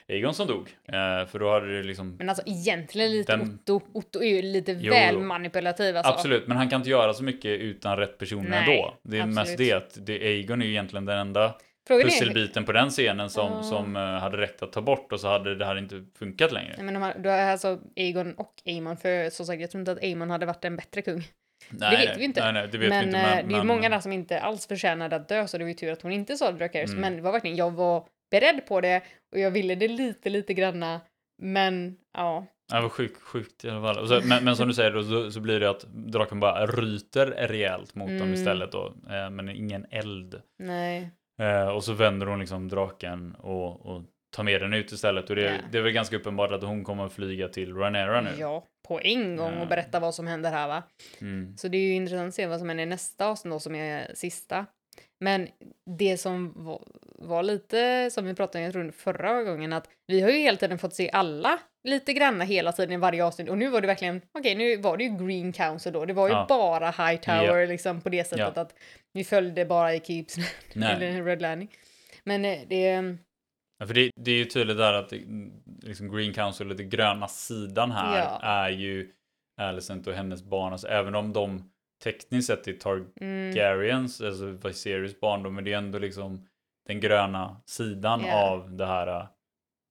Egon som dog. Eh, för då hade det liksom... Men alltså egentligen lite den... Otto. Otto är ju lite jo, väl manipulativ alltså. Absolut, men han kan inte göra så mycket utan rätt personer ändå. Det är absolut. mest det att det, Egon är ju egentligen den enda Frågan pusselbiten på den scenen som, uh. som uh, hade räckt att ta bort och så hade det här inte funkat längre. Nej, men de här, då är alltså Egon och Aemon, för som sagt jag tror inte att Aemon hade varit en bättre kung. Nej, det vet vi inte. Nej, nej, det vet men, vi inte, men, det är men... många där som inte alls förtjänade att dö så det var ju tur att hon inte sa Dracarys. Mm. Men det var verkligen, jag var beredd på det och jag ville det lite, lite granna. Men ja. Det var sjukt, sjukt i alla fall. Så, men, men, som du säger då så, så, blir det att draken bara ryter rejält mot mm. dem istället då. Eh, men ingen eld. Nej. Eh, och så vänder hon liksom draken och, och tar med den ut istället. Och det, yeah. det är väl ganska uppenbart att hon kommer att flyga till Ranera nu. Ja, på en gång och berätta vad som händer här va. Mm. Så det är ju intressant att se vad som händer i nästa avsnitt då som är sista. Men det som var, var, lite som vi pratade om jag tror, förra gången att vi har ju hela tiden fått se alla lite granna hela tiden i varje avsnitt och nu var det verkligen okej okay, nu var det ju Green Council då det var ju ja. bara High Tower ja. liksom på det sättet ja. att vi följde bara i Keeps eller Red Landing. Men eh, det Ja, för det, det, är ju tydligt där att liksom Green Council, den gröna sidan här, är ju Alicent och hennes barn. Alltså, även om de tekniskt sett är Targaryens, mm. alltså Viserys barndom, men det är ändå liksom den gröna sidan yeah. av det här uh,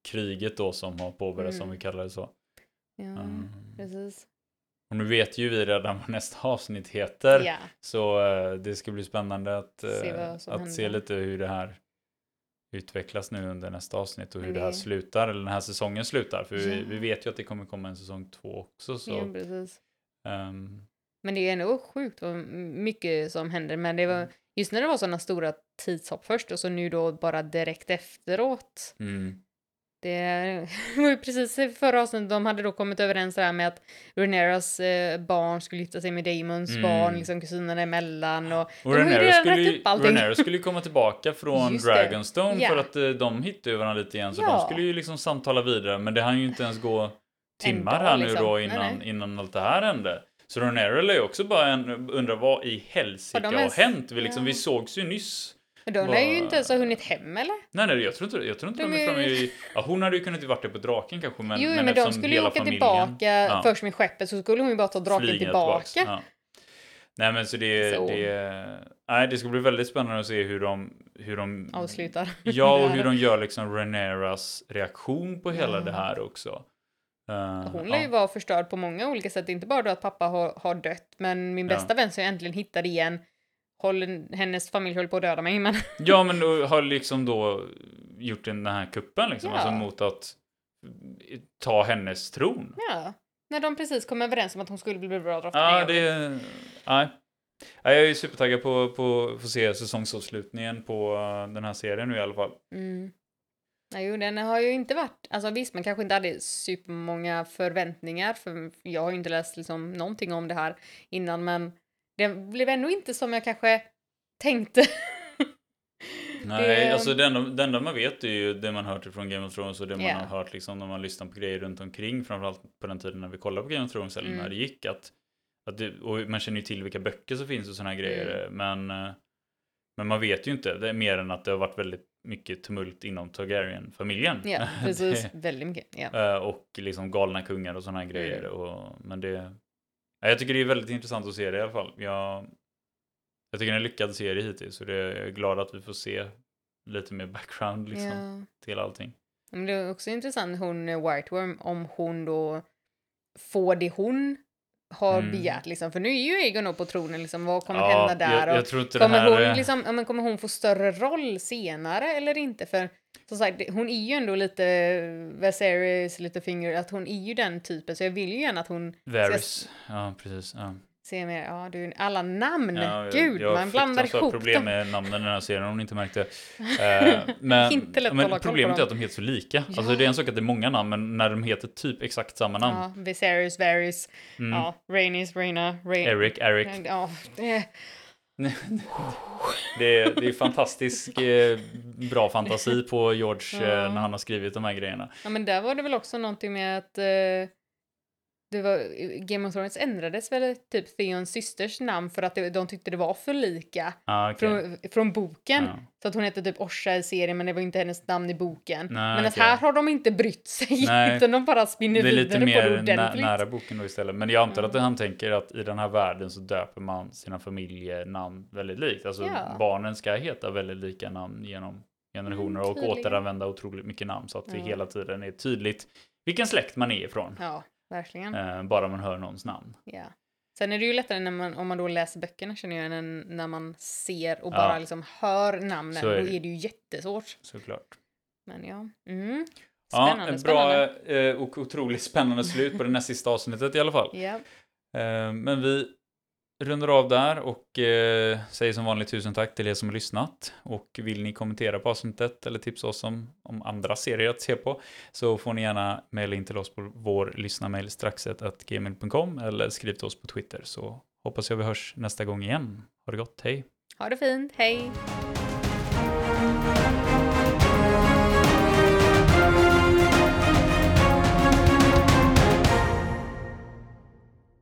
kriget då som har påbörjats, mm. om vi kallar det så. Ja, um, precis. Och nu vet ju vi redan vad nästa avsnitt heter, yeah. så uh, det ska bli spännande att, uh, se, att se lite hur det här utvecklas nu under nästa avsnitt och hur mm. det här slutar, eller den här säsongen slutar. För vi, vi, vet ju att det kommer komma en säsong två också. Så, ja, precis. Um, men det är ändå sjukt vad mycket som händer. Men det var mm. just när det var sådana stora tidshopp först och så nu då bara direkt efteråt. Mm. Det var ju precis förra avsnittet de hade då kommit överens där med att Reneras eh, barn skulle gifta sig med Damons mm. barn, liksom kusinerna emellan och, och de Renera skulle, ju, Renera skulle komma tillbaka från Dragonstone yeah. för att eh, de hittade ju varandra lite igen så ja. de skulle ju liksom samtala vidare men det hann ju inte ens gå timmar här liksom. nu då innan, nej, nej. innan allt det här hände. Så Ronero är också bara en, undrar vad i helsike har, har hänt? Vi, liksom, ja. vi sågs ju nyss. Men de lär ju inte ens hunnit hem eller? Nej, nej, jag tror inte, jag tror inte de, de är framme i... Ja, hon hade ju kunnat varit där på draken kanske, men Jo, men, men de skulle ju åka familjen, tillbaka ja. först med skeppet så skulle hon ju bara ta draken Flyga tillbaka. Ja. Nej, men så det... Så. det nej, det ska bli väldigt spännande att se hur de... Hur de Avslutar. Ja, och hur de gör liksom Reneras reaktion på hela det här också. Uh, hon lär ju vara förstörd på många olika sätt, inte bara då att pappa har, har dött, men min bästa ja. vän som jag äntligen hittade igen, håller, hennes familj höll på att döda mig. Men... ja, men har liksom då gjort den här kuppen liksom, ja. alltså mot att ta hennes tron. Ja, när de precis kom överens om att hon skulle bli bra drottning. Ja, det... Nej. Jag är supertaggad på, att få se säsongsavslutningen på uh, den här serien nu i alla fall. Mm. Jo, den har ju inte varit, alltså visst man kanske inte hade supermånga förväntningar för jag har ju inte läst liksom någonting om det här innan men det blev ändå inte som jag kanske tänkte. Nej, det... alltså det enda, det enda, man vet är ju det man hört från Game of Thrones och det man yeah. har hört liksom när man lyssnar på grejer runt omkring. Framförallt på den tiden när vi kollade på Game of Thrones eller mm. när det gick. Att, att det, och man känner ju till vilka böcker som finns och sådana grejer. Mm. Men, men man vet ju inte. Det är mer än att det har varit väldigt mycket tumult inom Targaryen-familjen. Ja, precis. väldigt mycket. Eh, och liksom galna kungar och sådana grejer. Mm. Och, men det... Jag tycker det är väldigt intressant att se det i alla fall. Jag, jag tycker det är en lyckad serie hittills. Så det är glad att vi får se lite mer background liksom, ja. till allting. Men det är också intressant, hon White Worm, om hon då får det hon har mm. begärt liksom. För nu är ju Egon på tronen liksom. Vad kommer ja, hända där? Jag, jag inte kommer, hon, är... liksom, ja, men kommer hon få större roll senare eller inte? För som sagt, hon är ju ändå lite Viserys, lite finger, att hon är ju den typen. Så jag vill ju gärna att hon... Varys, ja precis. Ja. Se mer, ja du, alla namn, ja, gud, jag, man blandar ihop dem. problem med namnen i den här serien om ni inte märkte. Uh, men inte lätt men problemet är att de heter så lika. Ja. Alltså det är en sak att det är många namn, men när de heter typ exakt samma namn. Ja, Viserys, Varys, mm. ja, Rainis, Raina, Rain... Eric, Eric. Ja, det... det, är, det är fantastisk eh, bra fantasi på George eh, ja. när han har skrivit de här grejerna. Ja men där var det väl också någonting med att eh, det var, Game of Thrones ändrades väl typ Theons systers namn för att det, de tyckte det var för lika ah, okay. från, från boken. Ah. Så att hon hette typ Orsa i serien men det var inte hennes namn i boken. Nej, men okay. här har de inte brytt sig Nej. utan de bara spinner vidare på det. Det är lite mer nära boken då istället. Men jag antar mm. att han tänker att i den här världen så döper man sina familjenamn väldigt likt. Alltså ja. barnen ska heta väldigt lika namn genom generationer mm, och återanvända otroligt mycket namn så att det hela tiden är tydligt vilken släkt man är ifrån. Ja. Verkligen. Eh, bara man hör någons namn. Ja. Sen är det ju lättare när man, om man då läser böckerna känner jag, än när man ser och bara ja. liksom hör namnen. Är då är det ju jättesvårt. Såklart. Men ja. Mm. Spännande, ja, en bra eh, och otroligt spännande slut på det näst sista avsnittet i alla fall. Eh, men vi rundar av där och eh, säger som vanligt tusen tack till er som har lyssnat. Och vill ni kommentera på avsnittet eller tipsa oss om, om andra serier att se på så får ni gärna mejla in till oss på vår lyssnarmail straxet.gmail.com eller skriv till oss på Twitter så hoppas jag vi hörs nästa gång igen. Ha det gott, hej! Ha det fint, hej!